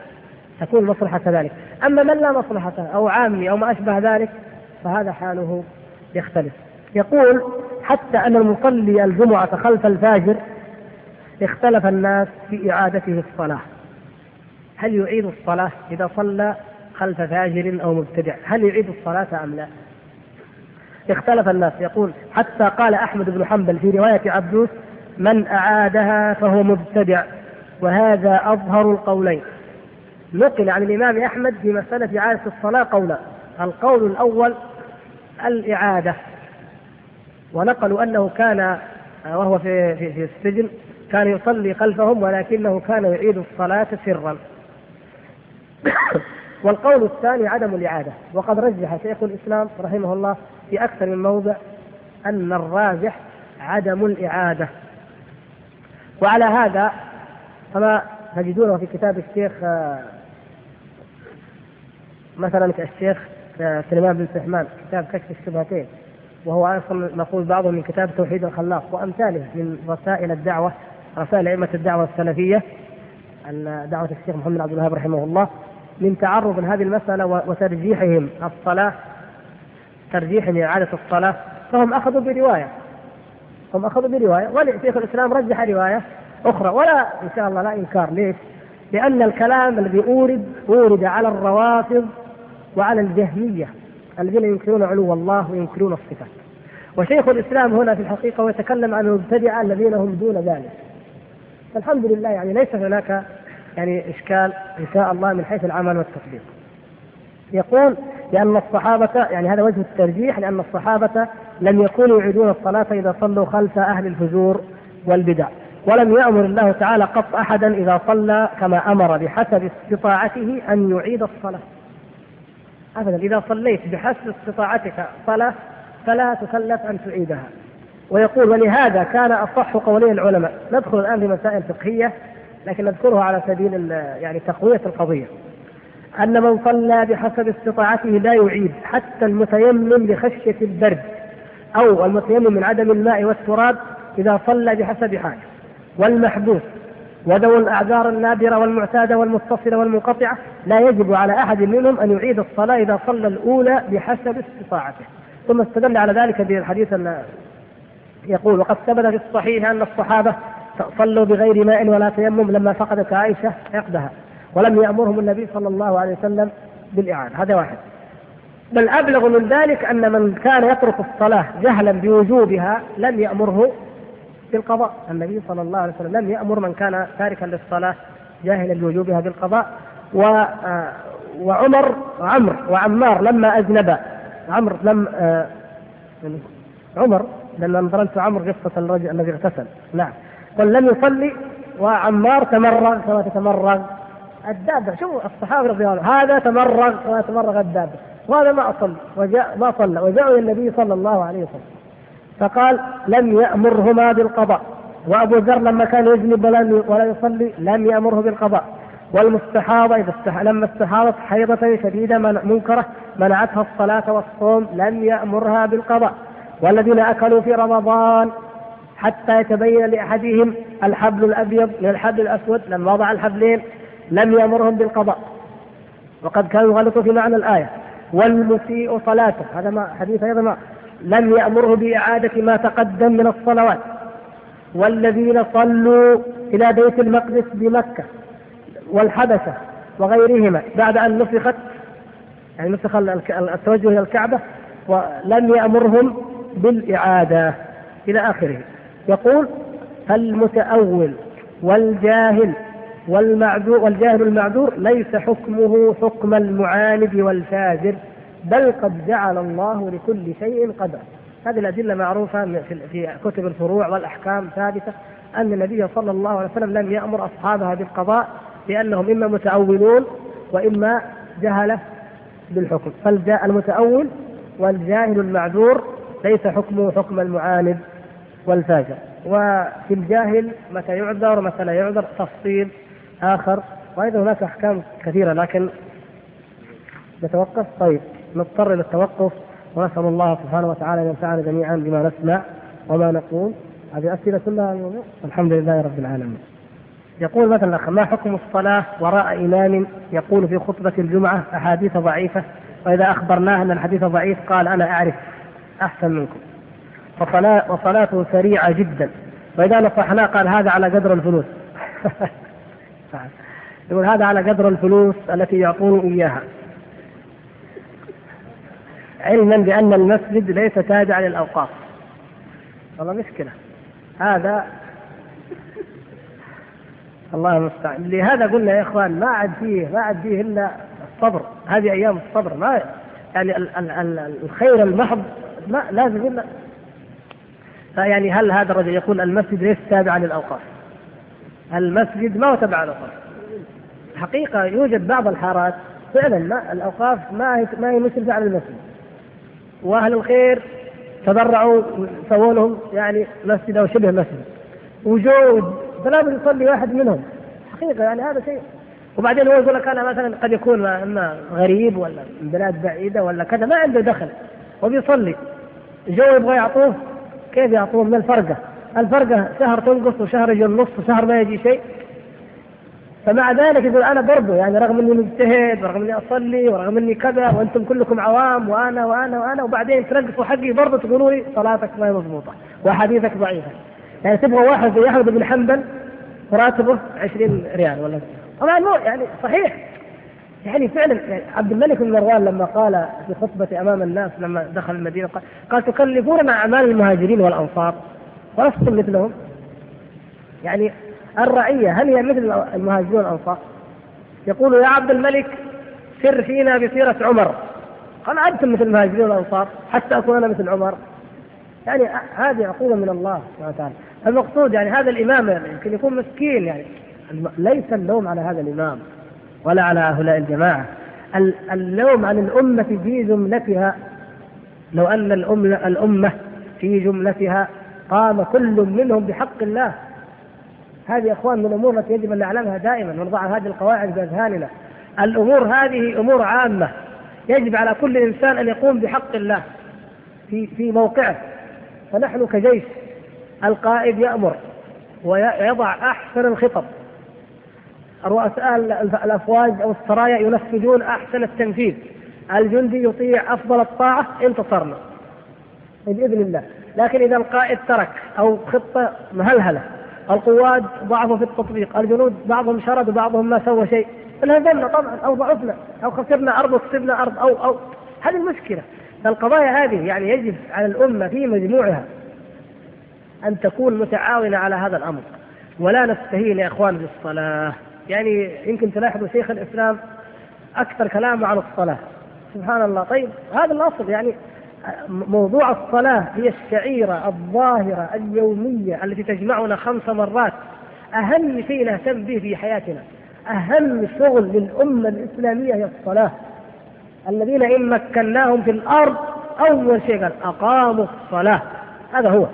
تكون المصلحة كذلك. أما من لا مصلحة أو عامي أو ما أشبه ذلك فهذا حاله يختلف. يقول حتى أن المصلي الجمعة خلف الفاجر اختلف الناس في إعادته الصلاة. هل يعيد الصلاة إذا صلى خلف فاجر أو مبتدع؟ هل يعيد الصلاة أم لا؟ اختلف الناس. يقول حتى قال أحمد بن حنبل في رواية عبدوس من أعادها فهو مبتدع وهذا أظهر القولين. نقل عن الإمام أحمد في مسألة إعادة الصلاة قولا القول الأول الإعادة. ونقلوا أنه كان وهو في في, في السجن كان يصلي خلفهم ولكنه كان يعيد الصلاة سرا. والقول الثاني عدم الإعادة. وقد رجح شيخ الإسلام رحمه الله في أكثر من موضع أن الراجح عدم الإعادة. وعلى هذا كما تجدونه في كتاب الشيخ مثلا الشيخ سليمان بن سحمان كتاب كشف الشبهتين. وهو أصلا نقول بعضه من كتاب توحيد الخلاق وأمثاله من رسائل الدعوة رسائل أئمة الدعوة السلفية دعوة الشيخ محمد عبد الوهاب رحمه الله. من تعرض هذه المساله وترجيحهم الصلاة ترجيح لاعاده الصلاة فهم أخذوا برواية هم أخذوا برواية ولشيخ الإسلام رجح رواية أخرى ولا إن شاء الله لا إنكار ليش؟ لأن الكلام الذي أورد أورد على الروافض وعلى الجهمية الذين ينكرون علو الله وينكرون الصفات. وشيخ الإسلام هنا في الحقيقة ويتكلم عن المبتدعة الذين هم دون ذلك. فالحمد لله يعني ليس هناك يعني إشكال إن شاء الله من حيث العمل والتطبيق. يقول لأن الصحابة يعني هذا وجه الترجيح لأن الصحابة لم يكونوا يعيدون الصلاة إذا صلوا خلف أهل الفجور والبدع. ولم يأمر الله تعالى قط أحدا إذا صلى كما أمر بحسب استطاعته أن يعيد الصلاة أبدا إذا صليت بحسب استطاعتك صلاة فلا تكلف أن تعيدها ويقول ولهذا كان أصح قولي العلماء ندخل الآن في مسائل فقهية لكن نذكرها على سبيل يعني تقوية القضية. أن من صلى بحسب استطاعته لا يعيد حتى المتيمم لخشية البرد أو المتيمم من عدم الماء والتراب إذا صلى بحسب حاله والمحبوس وذوي الأعذار النادرة والمعتادة والمتصلة والمنقطعة لا يجب على أحد منهم أن يعيد الصلاة إذا صلى الأولى بحسب استطاعته. ثم استدل على ذلك بالحديث يقول وقد ثبت في الصحيح أن الصحابة صلوا بغير ماء ولا تيمم لما فقدت عائشة عقدها. ولم يأمرهم النبي صلى الله عليه وسلم بالإعادة هذا واحد. بل أبلغ من ذلك أن من كان يترك الصلاة جهلا بوجوبها لم يأمره بالقضاء. النبي صلى الله عليه وسلم لم يأمر من كان تاركا للصلاة جاهلا بوجوبها بالقضاء. و آه، وعمر وعمر وعمار لما أذنبا عمر لم آه، عمر لما نظرت عمر قصة الرجل الذي اغتسل. نعم. قل لم يصلي وعمار تمرغ كما تتمرغ الدابة شوفوا الصحابة رضي الله هذا تمرغ كما تمرغ الدابة. وهذا ما أصلي وجاء ما صلى وجاءوا إلى النبي صلى الله عليه وسلم. فقال لم يأمرهما بالقضاء. وأبو ذر لما كان يجنب ولا يصلي لم يأمره بالقضاء. والمستحاضة إذا استح... لما استحاضت حيضة شديدة من... منكرة منعتها الصلاة والصوم لم يأمرها بالقضاء. والذين أكلوا في رمضان حتى يتبين لأحدهم الحبل الأبيض من الحبل الأسود لما وضع الحبلين لم يأمرهم بالقضاء. وقد كانوا يغلطوا في معنى الآية والمسيء صلاته. هذا ما حديث أيضا ما لم يأمره بإعادة ما تقدم من الصلوات. والذين صلوا إلى بيت المقدس بمكة والحبشة وغيرهما بعد أن نفخت يعني نسخ التوجه إلى الكعبة ولم يأمرهم بالإعادة إلى آخره. يقول المتأول والجاهل والمعذور والجاهل المعذور ليس حكمه حكم المعاند والفاجر بل قد جعل الله لكل شيء قدر. هذه الأدلة معروفة في كتب الفروع والأحكام ثابتة أن النبي صلى الله عليه وسلم لم يأمر أصحابها بالقضاء لأنهم إما متأولون وإما جهلة بالحكم. فالمتأول والجاهل المعذور ليس حكمه حكم المعاند. والفاجر. وفي الجاهل متى يعذر ومتى لا يعذر تفصيل آخر. وأيضا هناك أحكام كثيرة لكن نتوقف. طيب نضطر إلى التوقف. ونسأل الله سبحانه وتعالى أن ينفعنا جميعا بما نسمع وما نقول. هذه أسئلة كلها الحمد لله رب العالمين. يقول مثلا ما حكم الصلاة وراء إمام يقول في خطبة الجمعة أحاديث ضعيفة؟ وإذا أخبرناه أن الحديث ضعيف قال أنا أعرف أحسن منكم. وصلاة وصلاته سريعة جدا. وإذا نصحناه قال هذا على قدر الفلوس. (laughs) يقول هذا على قدر الفلوس التي يعطون إياها. علما بأن المسجد ليس تابعا للأوقاف. والله مشكلة. هذا (laughs) الله المستعان. لهذا قلنا يا إخوان ما عاد فيه ما عاد فيه إلا الصبر. هذه أيام الصبر. ما يعني ال ال ال الخير المحض ما لازم فيعني هل هذا الرجل يقول المسجد ليس تابعا للأوقاف؟ المسجد ما هو تبع الاوقاف حقيقة يوجد بعض الحارات فعلا ما الأوقاف ما هي ما هي مثل فعل المسجد وأهل الخير تبرعوا سووا لهم يعني مسجد أو شبه مسجد. وجود فلا بد يصلي واحد منهم. حقيقة يعني هذا شيء. وبعدين هو يقول لك أنا مثلا قد يكون أما غريب ولا من بلاد بعيدة ولا كذا ما عنده دخل. وبيصلي. جو يبغى يعطوه كيف يعطوه من الفرقة؟ الفرقة شهر تنقص وشهر يجي النص وشهر ما يجي شيء. فمع ذلك يقول أنا برضه يعني رغم إني مجتهد ورغم إني أصلي ورغم إني كذا وأنتم كلكم عوام وأنا وأنا وأنا وبعدين تنقصوا حقي برضه تقولوا لي صلاتك ما هي مضبوطة وحديثك ضعيفة. يعني تبغى واحد زي أحمد بن حنبل راتبه 20 ريال ولا؟ طبعا يعني صحيح. يعني فعلا يعني عبد الملك بن مروان لما قال في خطبة أمام الناس لما دخل المدينة قال, قال تكلفوننا أعمال المهاجرين والأنصار ولستم مثلهم؟ يعني الرعية هل هي مثل المهاجرين والأنصار؟ يقول يا عبد الملك سر فينا بسيرة عمر. قال أنتم مثل المهاجرين والأنصار حتى أكون أنا مثل عمر. يعني هذه عقوبة من الله سبحانه وتعالى. المقصود يعني هذا الإمام يمكن يكون مسكين يعني. ليس اللوم على هذا الإمام. ولا على هؤلاء الجماعة. اللوم عن الأمة في جملتها لو أن الأمة, في جملتها قام كل منهم بحق الله. هذه يا إخوان من الأمور التي يجب أن نعلمها دائما ونضع هذه القواعد باذهاننا الأمور هذه أمور عامة. يجب على كل إنسان أن يقوم بحق الله في في موقعه. فنحن كجيش القائد يأمر ويضع أحسن الخطط. رؤساء الأفواج أو السرايا ينفذون أحسن التنفيذ. الجندي يطيع أفضل الطاعة انتصرنا بإذن الله. لكن إذا القائد ترك أو خطة مهلهلة القواد ضعفوا في التطبيق الجنود بعضهم شرد وبعضهم ما سوى شيء. انهزمنا طبعا أو ضعفنا أو خسرنا أرض وكسبنا أرض أو أو. هذه المشكلة. فالقضايا هذه يعني يجب على الأمة في مجموعها أن تكون متعاونة على هذا الأمر. ولا نستهين يا إخوان بالصلاة. يعني يمكن تلاحظوا شيخ الإسلام أكثر كلامه عن الصلاة. سبحان الله. طيب هذا الأصل يعني موضوع الصلاة هي الشعيرة الظاهرة اليومية التي تجمعنا خمس مرات. أهم شيء نهتم به في حياتنا. أهم شغل للأمة الإسلامية هي الصلاة. الذين إن مكناهم في الأرض أول شيء قال أقاموا الصلاة. هذا هو.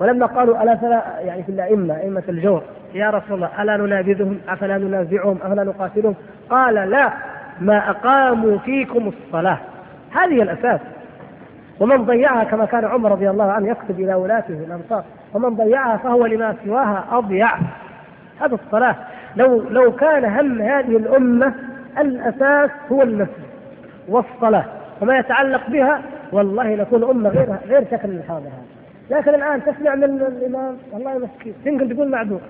ولما قالوا ألا فلا يعني في الأئمة أئمة الجور يا رسول الله ألا ننابذهم أفلا ننازعهم؟ أفلا نقاتلهم؟ قال لا ما أقاموا فيكم الصلاة. هذه الأساس. ومن ضيعها كما كان عمر رضي الله عنه يكتب إلى ولاته الأنصار ومن ضيعها فهو لما سواها أضيع. هذا الصلاة. لو لو كان هم هذه الأمة الأساس هو المسجد والصلاة وما يتعلق بها والله نكون أمة غير غير شكل الحاضر هذا. لكن الآن تسمع من الإمام والله مسكين يمكن تقول معذور.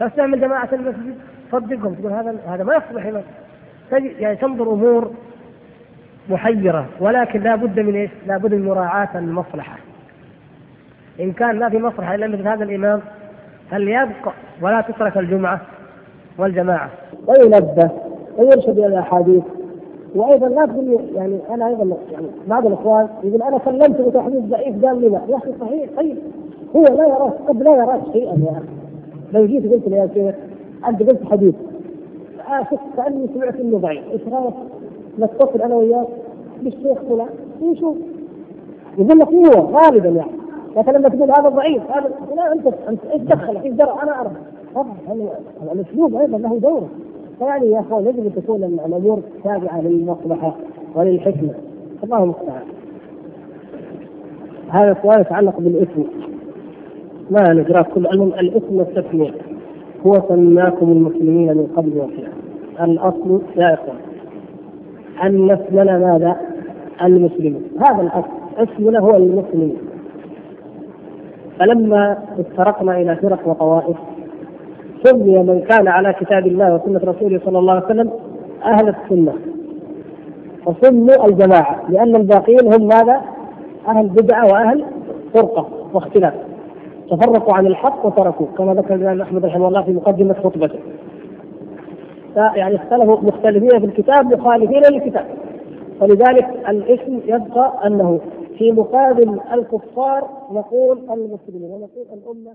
تسمع من جماعة المسجد صدقهم تقول هذا هذا ما يصلح إمام يعني تنظر أمور محيرة ولكن لا بد من إيش؟ لا بد من مراعاة المصلحة. إن كان ما في مصلحة إلا مثل هذا الإمام فليبقى ولا تترك الجمعة والجماعة. وينبه ويرشد إلى الأحاديث وأيضا لا تقول يعني أنا أيضا يعني بعض الإخوان يقول أنا كلمته بتحديث ضعيف قال لي لا يا أخي صحيح طيب هو لا يراك قد لا يراك شيئا يا أخي لو جيت قلت له يا شيخ أنت قلت حديث. آه كأني سمعت إنه ضعيف. إيش رأيك؟ نتصل أنا وياك بالشيخ فلان. ويشوف يقول لك هو غالبا يعني. لكن لما تقول هذا ضعيف هذا لا أنت أنت إيش دخل إيش درى؟ أنا ارى طبعا الأسلوب أيضا له دوره. فيعني يا أخوان يجب أن تكون الأمور تابعة للمصلحة وللحكمة. الله المستعان. هذا السؤال يتعلق بالإثم. ما نقراه كل المهم الاثم والتسميه هو سماكم المسلمين من قبل وفي الأصل يا إخوان. أن اسمنا ماذا؟ المسلمين. هذا الأصل. اسمنا هو المسلمين. فلما افترقنا إلى فرق وطوائف سمي من كان على كتاب الله وسنة رسوله صلى الله عليه وسلم أهل السنة. وسموا الجماعة لأن الباقين هم ماذا؟ أهل بدعة وأهل فرقة واختلاف. تفرقوا عن الحق وتركوه كما ذكر الإمام أحمد رحمه الله في مقدمة خطبته. فيعني اختلفوا مختلفين في الكتاب مخالفين للكتاب. ولذلك الاسم يبقى أنه في مقابل الكفار نقول المسلمين ونقول الأمة